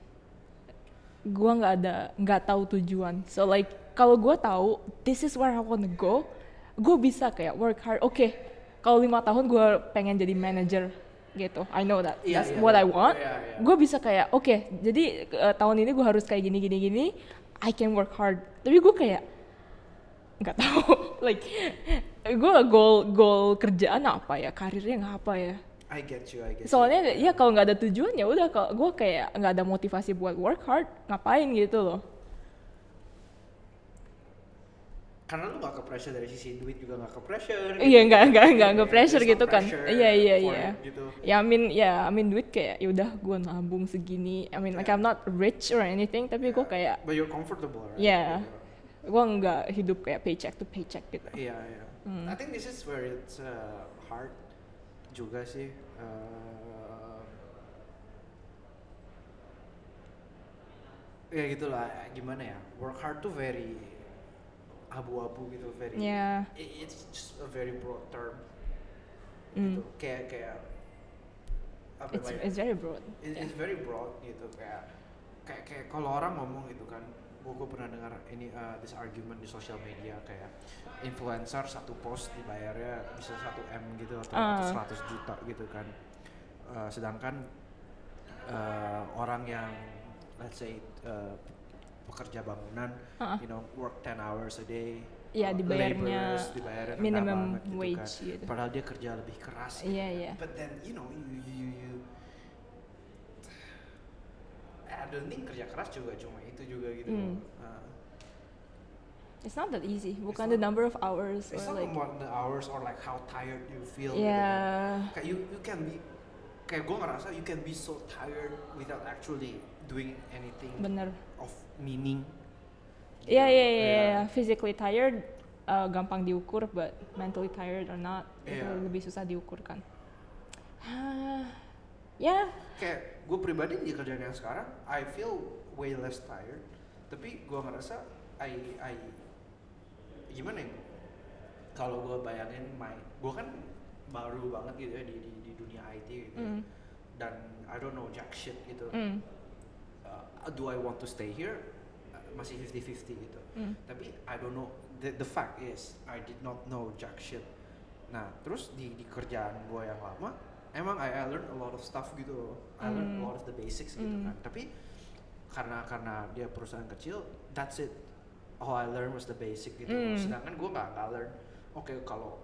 Gue nggak ada nggak tahu tujuan. So like kalau gue tahu this is where I wanna go, gue bisa kayak work hard. Oke, kalau lima tahun gue pengen jadi manager gitu. I know that. Iya, That's iya, what iya. I want. Iya, iya. Gue bisa kayak oke, jadi eh, tahun ini gue harus kayak gini gini gini. I can work hard. Tapi gue kayak nggak tahu. [laughs] like gue goal goal kerjaan apa ya, karirnya nggak apa ya. I get you I get you. Soalnya ya kalau nggak ada tujuan ya udah kalau gue kayak nggak ada motivasi buat work hard ngapain gitu loh. Karena lu gak ke pressure dari sisi duit juga gak ke pressure Iya nggak nggak nggak Kayak nggak pressure there's no gitu kan. pressure Iya iya iya. it gitu Ya amin ya amin duit kayak ya udah gue nabung segini. I mean like I'm not rich or anything tapi gue kayak but you're comfortable right Yeah. Gitu. gue nggak hidup kayak paycheck to paycheck gitu. Iya, iya. Hmm. I think this is where it's uh, hard juga sih. Uh, ya gitulah, gimana ya? Work hard tuh very abu-abu gitu, very. Yeah. i- It's just a very broad term. Mm. Gitu. Kayak kayak apa It's namanya? it's very broad. It- Yeah. It's very broad gitu kayak kayak kayak kalau orang ngomong gitu kan gue pernah dengar ini uh, this argument di sosial media kayak influencer satu post dibayarnya bisa 1 m gitu atau. 100 juta gitu kan Uh, sedangkan uh, orang yang let's say uh, pekerja bangunan Ah. you know work 10 hours a day uh, dibayarnya laborers, dibayarnya minimum banget gitu wage kan. gitu. padahal dia kerja lebih keras Iya, iya. but then you know you you, you I don't think kerja keras juga cuma itu juga gitu Hmm. Uh, It's not that easy. Bukan the not- number of hours it's or not like about the hours or like how tired you feel gitu kan. yeah. kayak you you can be kayak gue ngerasa you can be so tired without actually doing anything Bener. of meaning Iya gitu. iya iya. iya. Physically tired uh, gampang diukur, but mentally tired or not itu Iya. lebih susah diukurkan. ya, kayak gue pribadi di kerjaan yang sekarang I feel way less tired tapi gue ngerasa I I gimana ya kalau gue bayangin my gue kan baru banget gitu ya di di, di dunia IT gitu ya. Mm. dan I don't know jack shit gitu mm, do I want to stay here? Uh, masih 50-50 gitu. Mm, tapi I don't know. The, the fact is I did not know jack shit. Nah terus di, di kerjaan gue yang lama emang I, I learned a lot of stuff gitu. I learned a Mm. lot of the basics gitu Mm. kan. Tapi karena karena dia perusahaan kecil that's it. All I learned was the basic gitu. Mm. sedangkan gue nggak nggak learn. Oke kalau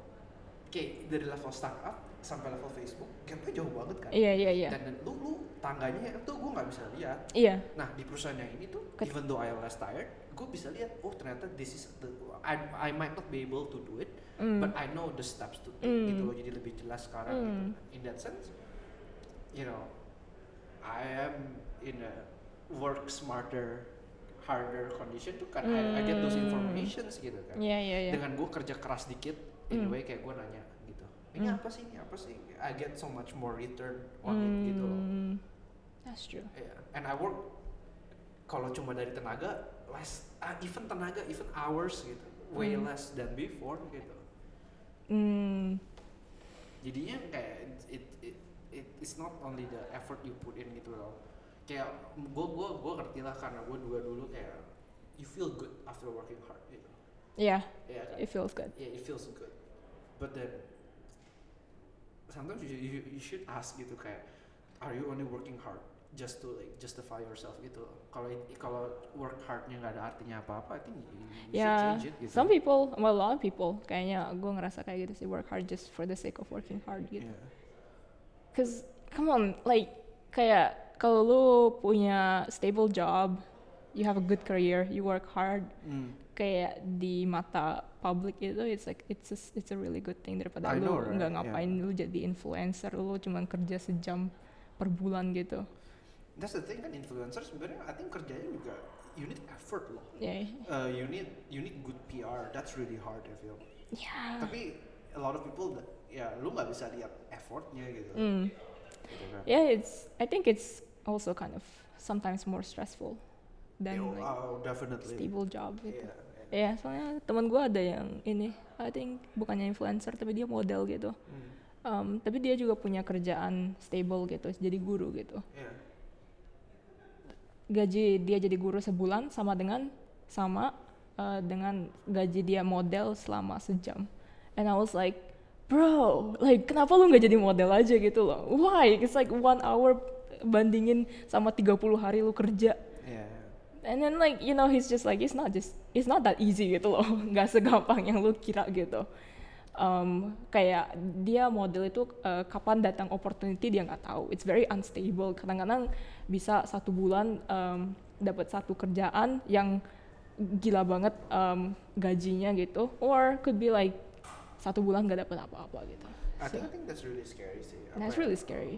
oke dari level startup sampai level Facebook gapnya jauh banget kan iya iya iya. dan lu lu tangganya itu gue nggak bisa lihat Iya. Nah di perusahaan yang ini tuh, Ket- even though I less tired, gue bisa lihat, oh ternyata this is the, I, I might not be able to do it, Mm. but I know the steps to take Mm. gitu loh, jadi lebih jelas sekarang gitu. Mm. In that sense, you know, I am in a work smarter, harder condition tuh kan, I, I get those Mm. informations gitu kan. Iya iya iya. Dengan gue kerja keras dikit, in a Mm. way kayak gue nanya gitu, ini Mm. apa sih, ini apa sih? I get so much more return on it gitu loh. Mm, That's true. Yeah. And I work kalau cuma dari tenaga less uh, even tenaga even hours gitu way Hmm. less than before gitu Mm, jadinya kayak it, it, it it's not only the effort you put in gitu loh kayak gue gue gue ngerti lah karena gue juga dulu kayak you feel good after working hard gitu yeah, ya kan it feels good. yeah it feels good but then sometimes you, you, you should ask gitu kayak are you only working hard just to like justify yourself gitu kalau kalau work hardnya nggak ada artinya apa apa I think you, you should Yeah, change it gitu some people, well, a lot of people, kayaknya gue ngerasa kayak gitu sih, work hard just for the sake of working hard gitu. yeah. Cause come on, like kayak kalau lu punya stable job, you have a good career, you work hard, Mm. kayak di mata public itu it's like it's a, it's a really good thing daripada I lu know, right? nggak Yeah. ngapain lu jadi influencer, lu cuma kerja sejam per bulan gitu. that's the thing kan influencer sebenarnya I think kerjanya juga you need effort loh Yeah. uh, you need you need good PR that's really hard I feel Yeah. tapi a lot of people that- ya lu nggak bisa lihat effortnya gitu Mm. gitu kan Yeah, it's. I think it's also kind of sometimes more stressful than Yeah, like oh, definitely stable job gitu. Yeah, Ya, soalnya teman gue ada yang ini, I think bukannya influencer tapi dia model gitu. Mm. Um, tapi dia juga punya kerjaan stable gitu, jadi guru gitu. Yeah. Gaji dia jadi guru sebulan sama dengan sama uh, dengan gaji dia model selama sejam. And I was like, bro, like kenapa lu nggak jadi model aja gitu loh? Why? It's like one hour bandingin sama 30 hari lu kerja. Yeah. And then like you know he's just like it's not just it's not that easy gitu loh. [laughs] Nggak segampang yang lu kira gitu. Um, kayak dia model itu uh, kapan datang opportunity dia nggak tahu. It's very unstable. Kadang-kadang bisa satu bulan um, dapat satu kerjaan yang gila banget um, gajinya gitu. Or could be like satu bulan nggak dapat apa-apa gitu. I So, think, I think that's really scary sih. That's ya, really scary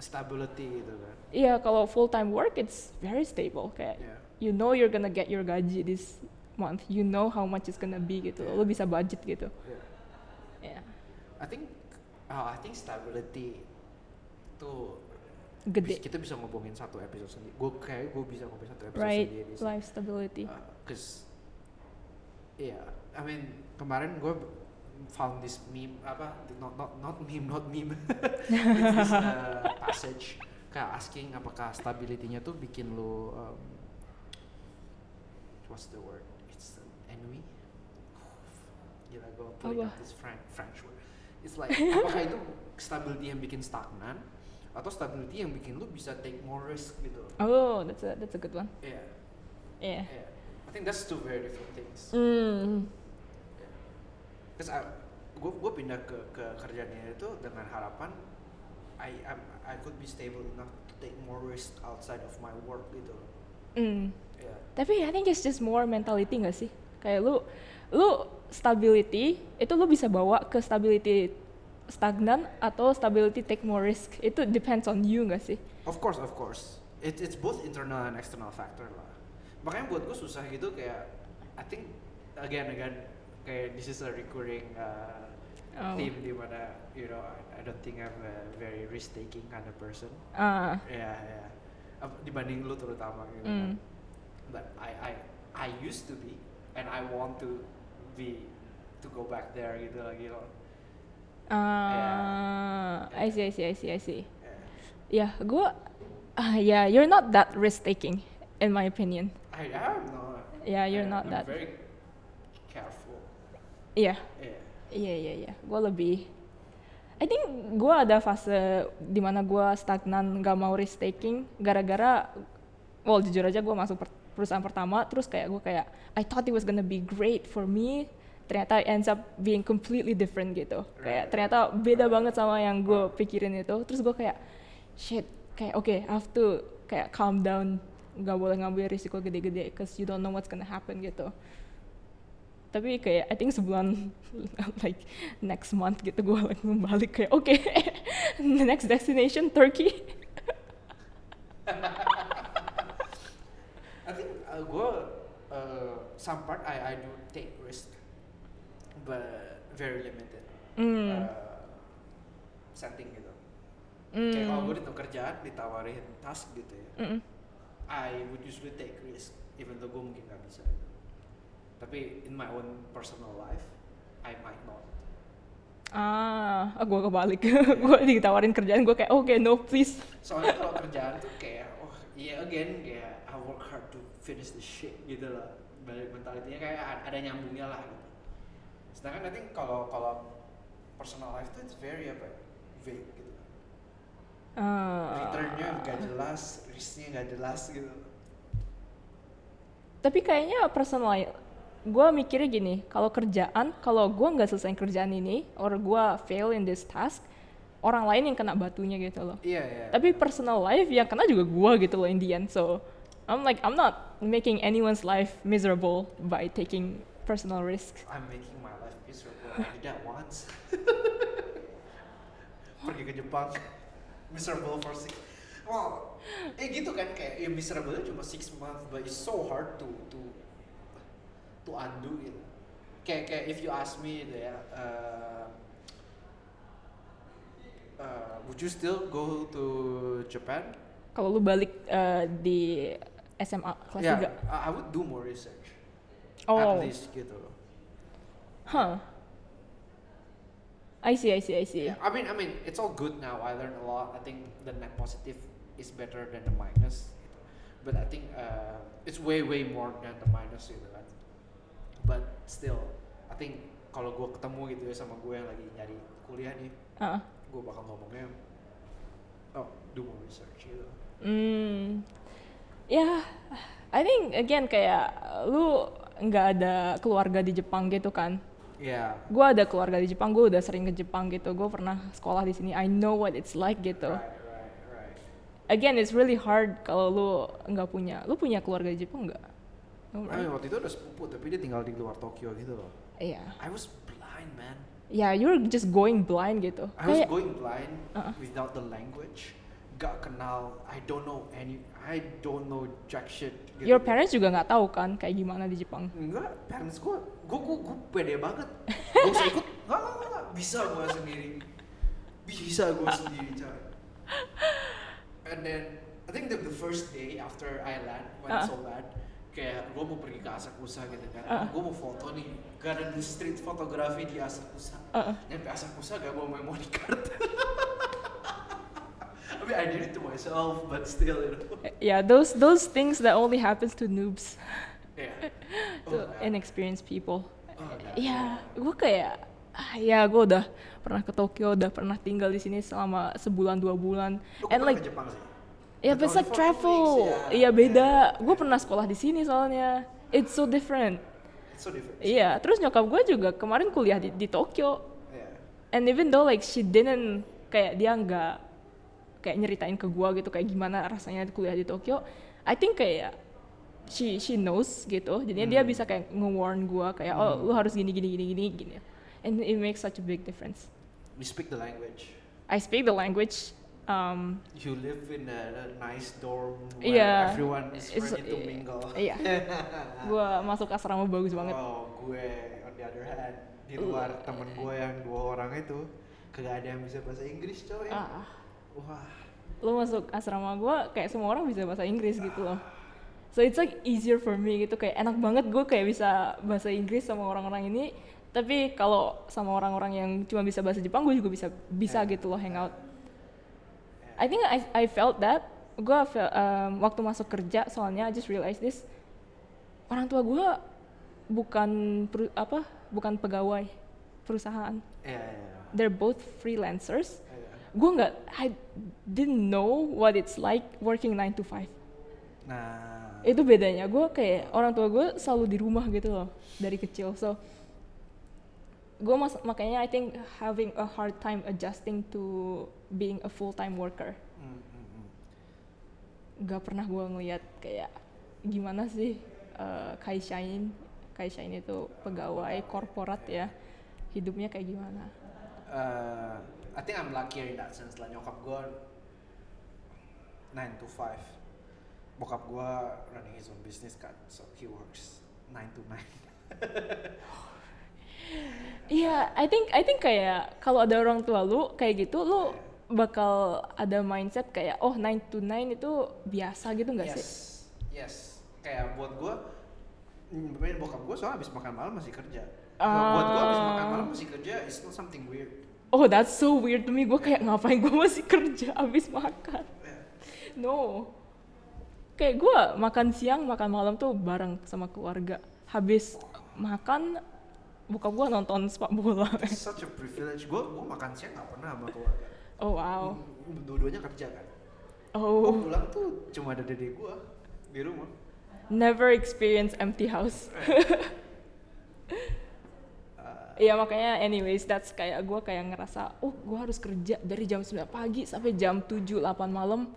Stability gitu kan. Iya kalau full time work it's very stable kayak Yeah. you know you're gonna get your gaji this month you know how much it's gonna be gitu Yeah. lo bisa budget gitu Yeah. ya I think, uh, I think stability tuh gede kita bisa ngomongin satu episode sendiri. Gue kayak gue bisa ngomongin satu episode right sendiri. life stability Uh, Cause, yeah, I mean kemarin gue found this meme apa not not not meme not meme. [laughs] This uh, passage kayak asking apakah stability-nya tuh bikin lu um, what's the word? It's an ennui gila gue pulling out this French French word. It's like apakah itu stability yang bikin stagnan atau stability yang bikin lu bisa take more risk gitu? Oh, that's a that's a good one. yeah. Yeah. yeah. I think that's two very different things. Hmm. Terus gue gue pindah ke ke kerjaannya itu dengan harapan I am I could be stable enough to take more risk outside of my work gitu. Hmm. Ya. Tapi I think it's just more mentality gak sih? Kayak lu, lu stability itu lu bisa bawa ke stability stagnan atau stability take more risk. Itu depends on you gak sih? Of course, of course. It, it's both internal and external factor lah. Makanya buat gue susah gitu kayak I think again again kayak this is a recurring uh, Oh. theme di mana you know I, I don't think I'm a very risk taking kind of person. Ah. Ya ya. Ap- Dibanding lu terutama gitu kan. Hmm. but I I I used to be and I want to be to go back there gitu lagi loh. Ah, I see, I see, I see, I see. Yeah. Ya, gue, ah, yeah, you're not that risk taking, in my opinion. I am not. Yeah, you're I- not I'm that. very. Iya, Yeah. iya, iya, iya. Gue lebih, I think gue ada fase di mana gue stagnan, gak mau risk taking, gara-gara, well jujur aja gue masuk per- perusahaan pertama, terus kayak gue kayak, I thought it was gonna be great for me, ternyata it ends up being completely different gitu. Kayak ternyata beda banget sama yang gue pikirin itu. Terus gue kayak, shit, kayak oke, I have to kayak calm down, gak boleh ngambil risiko gede-gede, cause you don't know what's gonna happen gitu. Tapi kayak I think sebulan [laughs] like next month gitu gue like balik kayak oke, the [laughs] next destination Turkey. [laughs] I think uh, gue uh, some part I I do take risk, but very limited. Hmm. Uh, setting gitu. Kayak kalau Hmm. gue di kerjaan ditawarin task gitu ya. Mm-mm. I would usually take risk even though gue mungkin nggak bisa tapi in my own personal life I might not Ah, gue kebalik. [laughs] gue ditawarin kerjaan gue kayak oke no please. soalnya kalau kerjaan tuh kayak oh iya again kayak I work hard to finish the shit gitu lah balik mentalitinya kayak a- ada nyambungnya lah gitu sedangkan I think kalau kalau personal life tuh it's very apa ya, vague gitu Ah. returnnya nggak jelas risknya nggak jelas gitu Tapi kayaknya personal gue mikirnya gini, kalau kerjaan, kalau gue nggak selesai kerjaan ini, or gue fail in this task, orang lain yang kena batunya gitu loh. iya iya Tapi personal life yang kena juga gue gitu loh in the end. So I'm like I'm not making anyone's life miserable by taking personal risks. I'm making my life miserable. I did that once. [laughs] Pergi ke Jepang, miserable for six. Wow, eh gitu kan kayak ya miserable cuma six months, but it's so hard to to to undo gitu. Kayak kayak if you ask me gitu ya, uh, uh, would you still go to Japan? Kalau lu balik uh, di SMA kelas yeah, 3. I would do more research. Oh. At least gitu. Huh. I see, I see, I see. Yeah, I mean, I mean, it's all good now. I learned a lot. I think the net positive is better than the minus. But I think uh, it's way way more than the minus gitu kan. But still, I think kalau gue ketemu gitu ya sama gue yang lagi nyari kuliah nih, Ah. gue bakal ngomongnya, oh, do more research gitu. Hmm. Ya, I think again kayak lu nggak ada keluarga di Jepang gitu kan. Yeah. Gue ada keluarga di Jepang, gue udah sering ke Jepang gitu. Gue pernah sekolah di sini. I know what it's like gitu. Right, right, right. Again, it's really hard kalau lu nggak punya. Lu punya keluarga di Jepang nggak? I right? mean, waktu itu ada sepupu, tapi dia tinggal di luar Tokyo gitu loh. Iya. I was blind, man. Ya, you're just going blind gitu. I was going blind Uh-uh. without the language. Gak kenal, I don't know any, I don't know jack shit. gitu. your parents juga nggak tahu kan kayak gimana di Jepang. Enggak, parents gue, gue, gue, gue pede banget. Gue [laughs] bisa ikut, nggak, nggak, nggak, bisa gue sendiri. Bisa gue [laughs] sendiri, coy. And then, I think the, the first day after I land, when Uh-uh. so bad, kayak gue mau pergi ke Asakusa gitu kan. Uh-uh. Gue mau foto nih, garden street fotografi di Asakusa. Uh-uh. Nyampe Asakusa gak bawa memory card. [laughs] I mean, I did it to myself, but still, you know. Yeah, those those things that only happens to noobs. Yeah. [laughs] inexperienced people. Oh, enggak. Iya, gue kayak ah, ya gue udah pernah ke Tokyo, udah pernah tinggal di sini selama sebulan dua bulan, Lu and like ke Jepang sih? Ya But it's only like travel, ya. iya beda. Gue pernah sekolah di sini soalnya, it's so different. It's so different. Iya, terus nyokap gue juga kemarin kuliah di, di Tokyo, Yeah. and even though like she didn't kayak dia nggak kayak nyeritain ke gue gitu kayak gimana rasanya kuliah di Tokyo I think kayak she she knows gitu jadinya dia bisa kayak nge-warn gue kayak oh lu harus gini gini gini gini gini and it makes such a big difference You speak the language. I speak the language um, You live in a, a nice dorm where Iya. everyone is ready to mingle. iya. [laughs] Gue masuk asrama bagus banget. Oh, gue on the other hand di luar temen gue yang dua orang itu kagak ada yang bisa bahasa Inggris coy. ah, Wah, lo masuk asrama gue kayak semua orang bisa bahasa Inggris gitu loh. So it's like easier for me gitu. Kayak enak banget gue kayak bisa bahasa Inggris sama orang-orang ini. Tapi kalau sama orang-orang yang cuma bisa bahasa Jepang gue juga bisa bisa Yeah. gitu loh hangout I think I I felt that. Gue um, waktu masuk kerja soalnya I just realized this. Orang tua gue bukan peru- apa bukan pegawai perusahaan. Iya iya. they're both freelancers. Iya. gue nggak I didn't know what it's like working 9 to 5 Nah, itu bedanya. Gue kayak orang tua gue selalu di rumah gitu loh dari kecil. So gue mas makanya I think having a hard time adjusting to being a full time worker. Mm, mm, mm. gak pernah gue ngeliat kayak gimana sih uh, kaishain kaishain itu pegawai korporat ya. Hidupnya kayak gimana? Uh, I think I'm luckier in that sense lah. Nyokap gue 9 to 5 bokap gue running his own business kan. So he works 9 to 9 [laughs] Iya, I think I think kayak kalau ada orang tua lu kayak gitu, lu bakal ada mindset kayak oh 9 to 9 itu biasa gitu nggak yes sih? yes kayak buat gue mm, bokap gue soalnya habis makan malam masih kerja Ah. buat gue habis makan malam masih kerja it's not something weird Oh that's so weird to me. Gue kayak ngapain gue masih kerja abis makan? Yeah. No. Kayak gue makan siang, makan malam tuh bareng sama keluarga. Habis makan, buka gue nonton sepak bola. It's such a privilege. Gue gue makan siang gak pernah sama keluarga. Oh wow. Mm, dua-duanya kerja kan? Gue Oh, pulang tuh cuma ada dede gue di rumah. Never experience empty house. [laughs] Iya makanya anyways that's kayak gue kayak ngerasa oh gue harus kerja dari jam 9 pagi sampai jam 7 8 malam.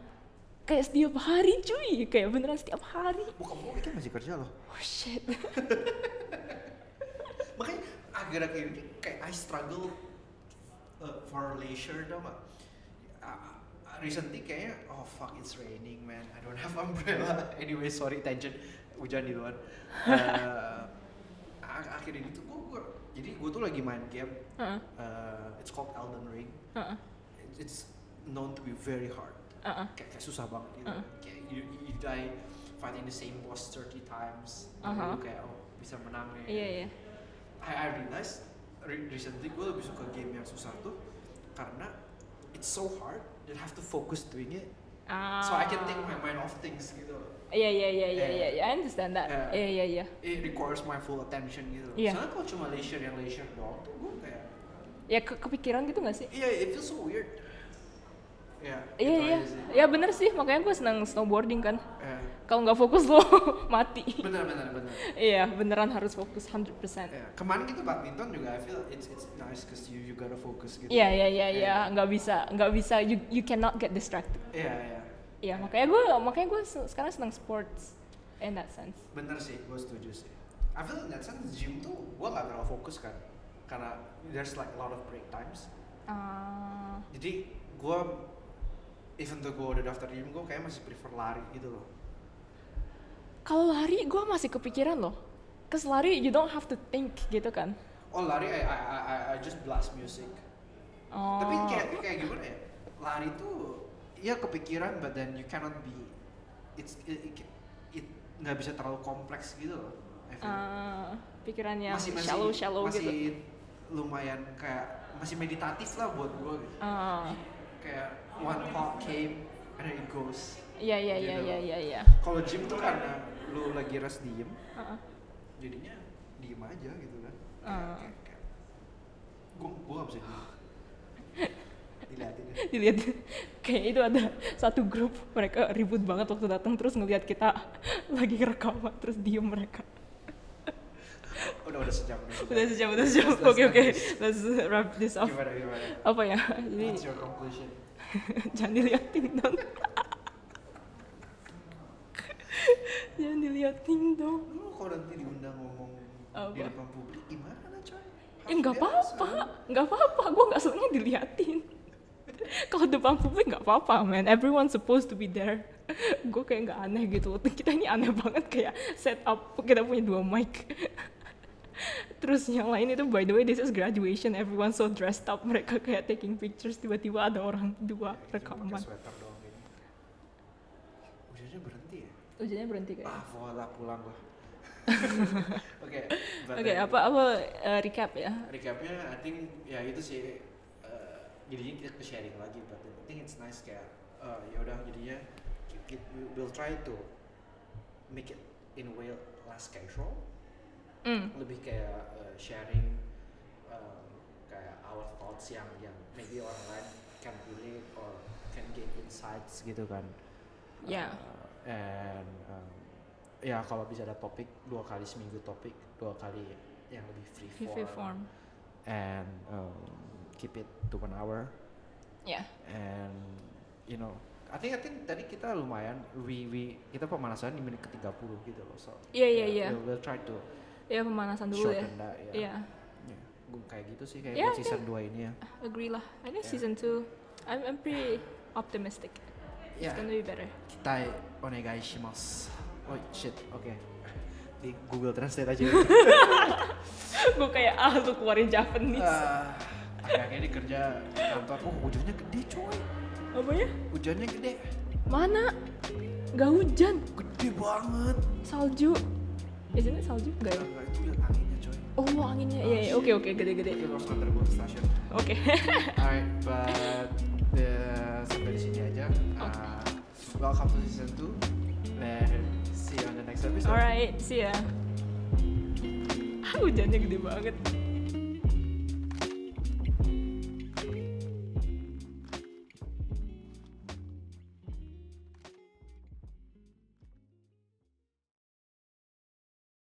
Kayak setiap hari cuy. Kayak beneran setiap hari. Bokap gue kan masih kerja loh. Oh shit [laughs] makanya akhir-akhir ini kayak I struggle uh, for leisure tau gak Uh, recently kayaknya oh fuck it's raining man. I don't have [laughs] umbrella. Anyway sorry tangent. Hujan di luar. Uh, [laughs] ak- akhir ini tuh gue, jadi gue tuh lagi main game. Heeh, uh, it's called Elden Ring. Heeh, It- it's known to be very hard. Heeh. kayak, kayak susah banget gitu Uh. kayak you, you die fighting the same boss 30 times. Uh-huh. lu kayak oh bisa menang nih iya iya I, I realized re- recently gue lebih suka game yang susah tuh karena it's so hard that I have to focus doing it. Ah so I can take my mind off things gitu. Iya iya iya iya iya I understand that. Yeah. iya iya iya it requires my full attention gitu. Iya. soalnya kalau cuma leisure yang leisure doang tuh gue kayak ya ke kepikiran gitu gak sih? Iya it feels so weird ya iya gitu iya. ya bener sih. Makanya gue senang snowboarding kan. Eh, kalau nggak fokus [laughs] lo mati. Bener bener bener. Iya beneran harus fokus 100% Ya, kemarin gitu badminton juga I feel it's it's nice cause you you gotta focus gitu. Iya iya iya Eh, iya. Nggak bisa nggak bisa. You you cannot get distracted. Iya iya. Iya makanya gue makanya gue sekarang senang sports in that sense. Bener sih, gue setuju sih. I feel in that sense gym tuh gue gak terlalu fokus kan, karena there's like a lot of break times. Ah, Jadi gue even though gue udah daftar gym gue kayak masih prefer lari gitu loh. kalau lari gue masih kepikiran loh. Cause lari you don't have to think gitu kan. Oh lari I I I, I- just blast music. Oh. Tapi kayak kayak gimana ya? Lari tuh ya kepikiran but then you cannot be it's it, it, it nggak bisa terlalu kompleks gitu loh. Feel. Ah, pikiran yang masih masih shallow shallow masih gitu. lumayan kayak masih meditatif lah buat gue gitu. Ah, kayak one thought came and then it goes. Iya iya iya Gitu. iya iya iya. kalau gym tuh karena lu lagi rest diem Ah, jadinya diem aja gitu kan. Kayak, kayak, gue gue gak bisa diem. [laughs] Dilihatin ya. Dilihat. Kayak itu ada satu grup mereka ribut banget waktu datang terus ngelihat kita [laughs] lagi rekaman terus diem mereka. [laughs] Udah udah sejam udah sejam. Udah sejam oke oke. end this. let's wrap this up. Gimana gimana? Apa ya? Jadi what's your conclusion [laughs] jangan diliatin dong. [laughs] Jangan diliatin dong. Lu kalau nanti diundang ngomong di Apa? depan publik gimana coy? Eh nggak apa-apa. nggak apa-apa. Gue nggak seneng diliatin. [laughs] Kalau depan publik nggak apa-apa man. Everyone supposed to be there. Gue kayak nggak aneh gitu. Kita ini aneh banget kayak set up kita punya dua mic terus yang lain itu by the way this is graduation. Everyone so dressed up. Mereka kayak taking pictures. Tiba-tiba ada orang dua rekaman. doang ini hujannya berhenti ya? Berhenti kayak ah voila pulang gua. [laughs] Oke but oke apa apa eh, recap ya? Recapnya I think ya itu sih uh, jadinya kita ke sharing lagi but I think it's nice kayak uh, ya udah jadinya kita, we will try to make it in a way less casual Hmm. lebih kayak uh, sharing um, kayak our thoughts yang yang maybe orang lain can relate or can get insights gitu kan Ya. Uh, and um, ya kalau bisa ada topik dua kali seminggu topik dua kali yang lebih free Free form form and um, keep it to one hour ya and you know I think I think tadi kita lumayan we we kita pemanasan di menit ke 30 gitu loh so Iya, iya, uh, iya. we'll, we'll try to ya pemanasan dulu ya shorten that ya Iya, Ya, gua kayak gitu sih kayak Ya, buat season 2 ini ya agree lah. I think Yeah. season 2, I'm, I'm pretty optimistic. It's ya gonna be better. kita onegaishimasu oh shit oke di Google Translate aja [laughs] Gue kayak ah lu keluarin Japanese. Ah, akhir-akhir ini kerja kantor oh hujannya gede coy Apa ya? hujannya gede Mana? Gak hujan, gede banget salju. It salju? Gak ya? Enggak, itu anginnya coy Oh anginnya, iya iya. Oke oke gede-gede. Harus nganter gue ke stasiun Oke. [laughs] Alright, but uh, sampai di sini aja. Uh, welcome to season 2 and see you on the next episode. Alright, see ya. Ah, hujannya gede banget.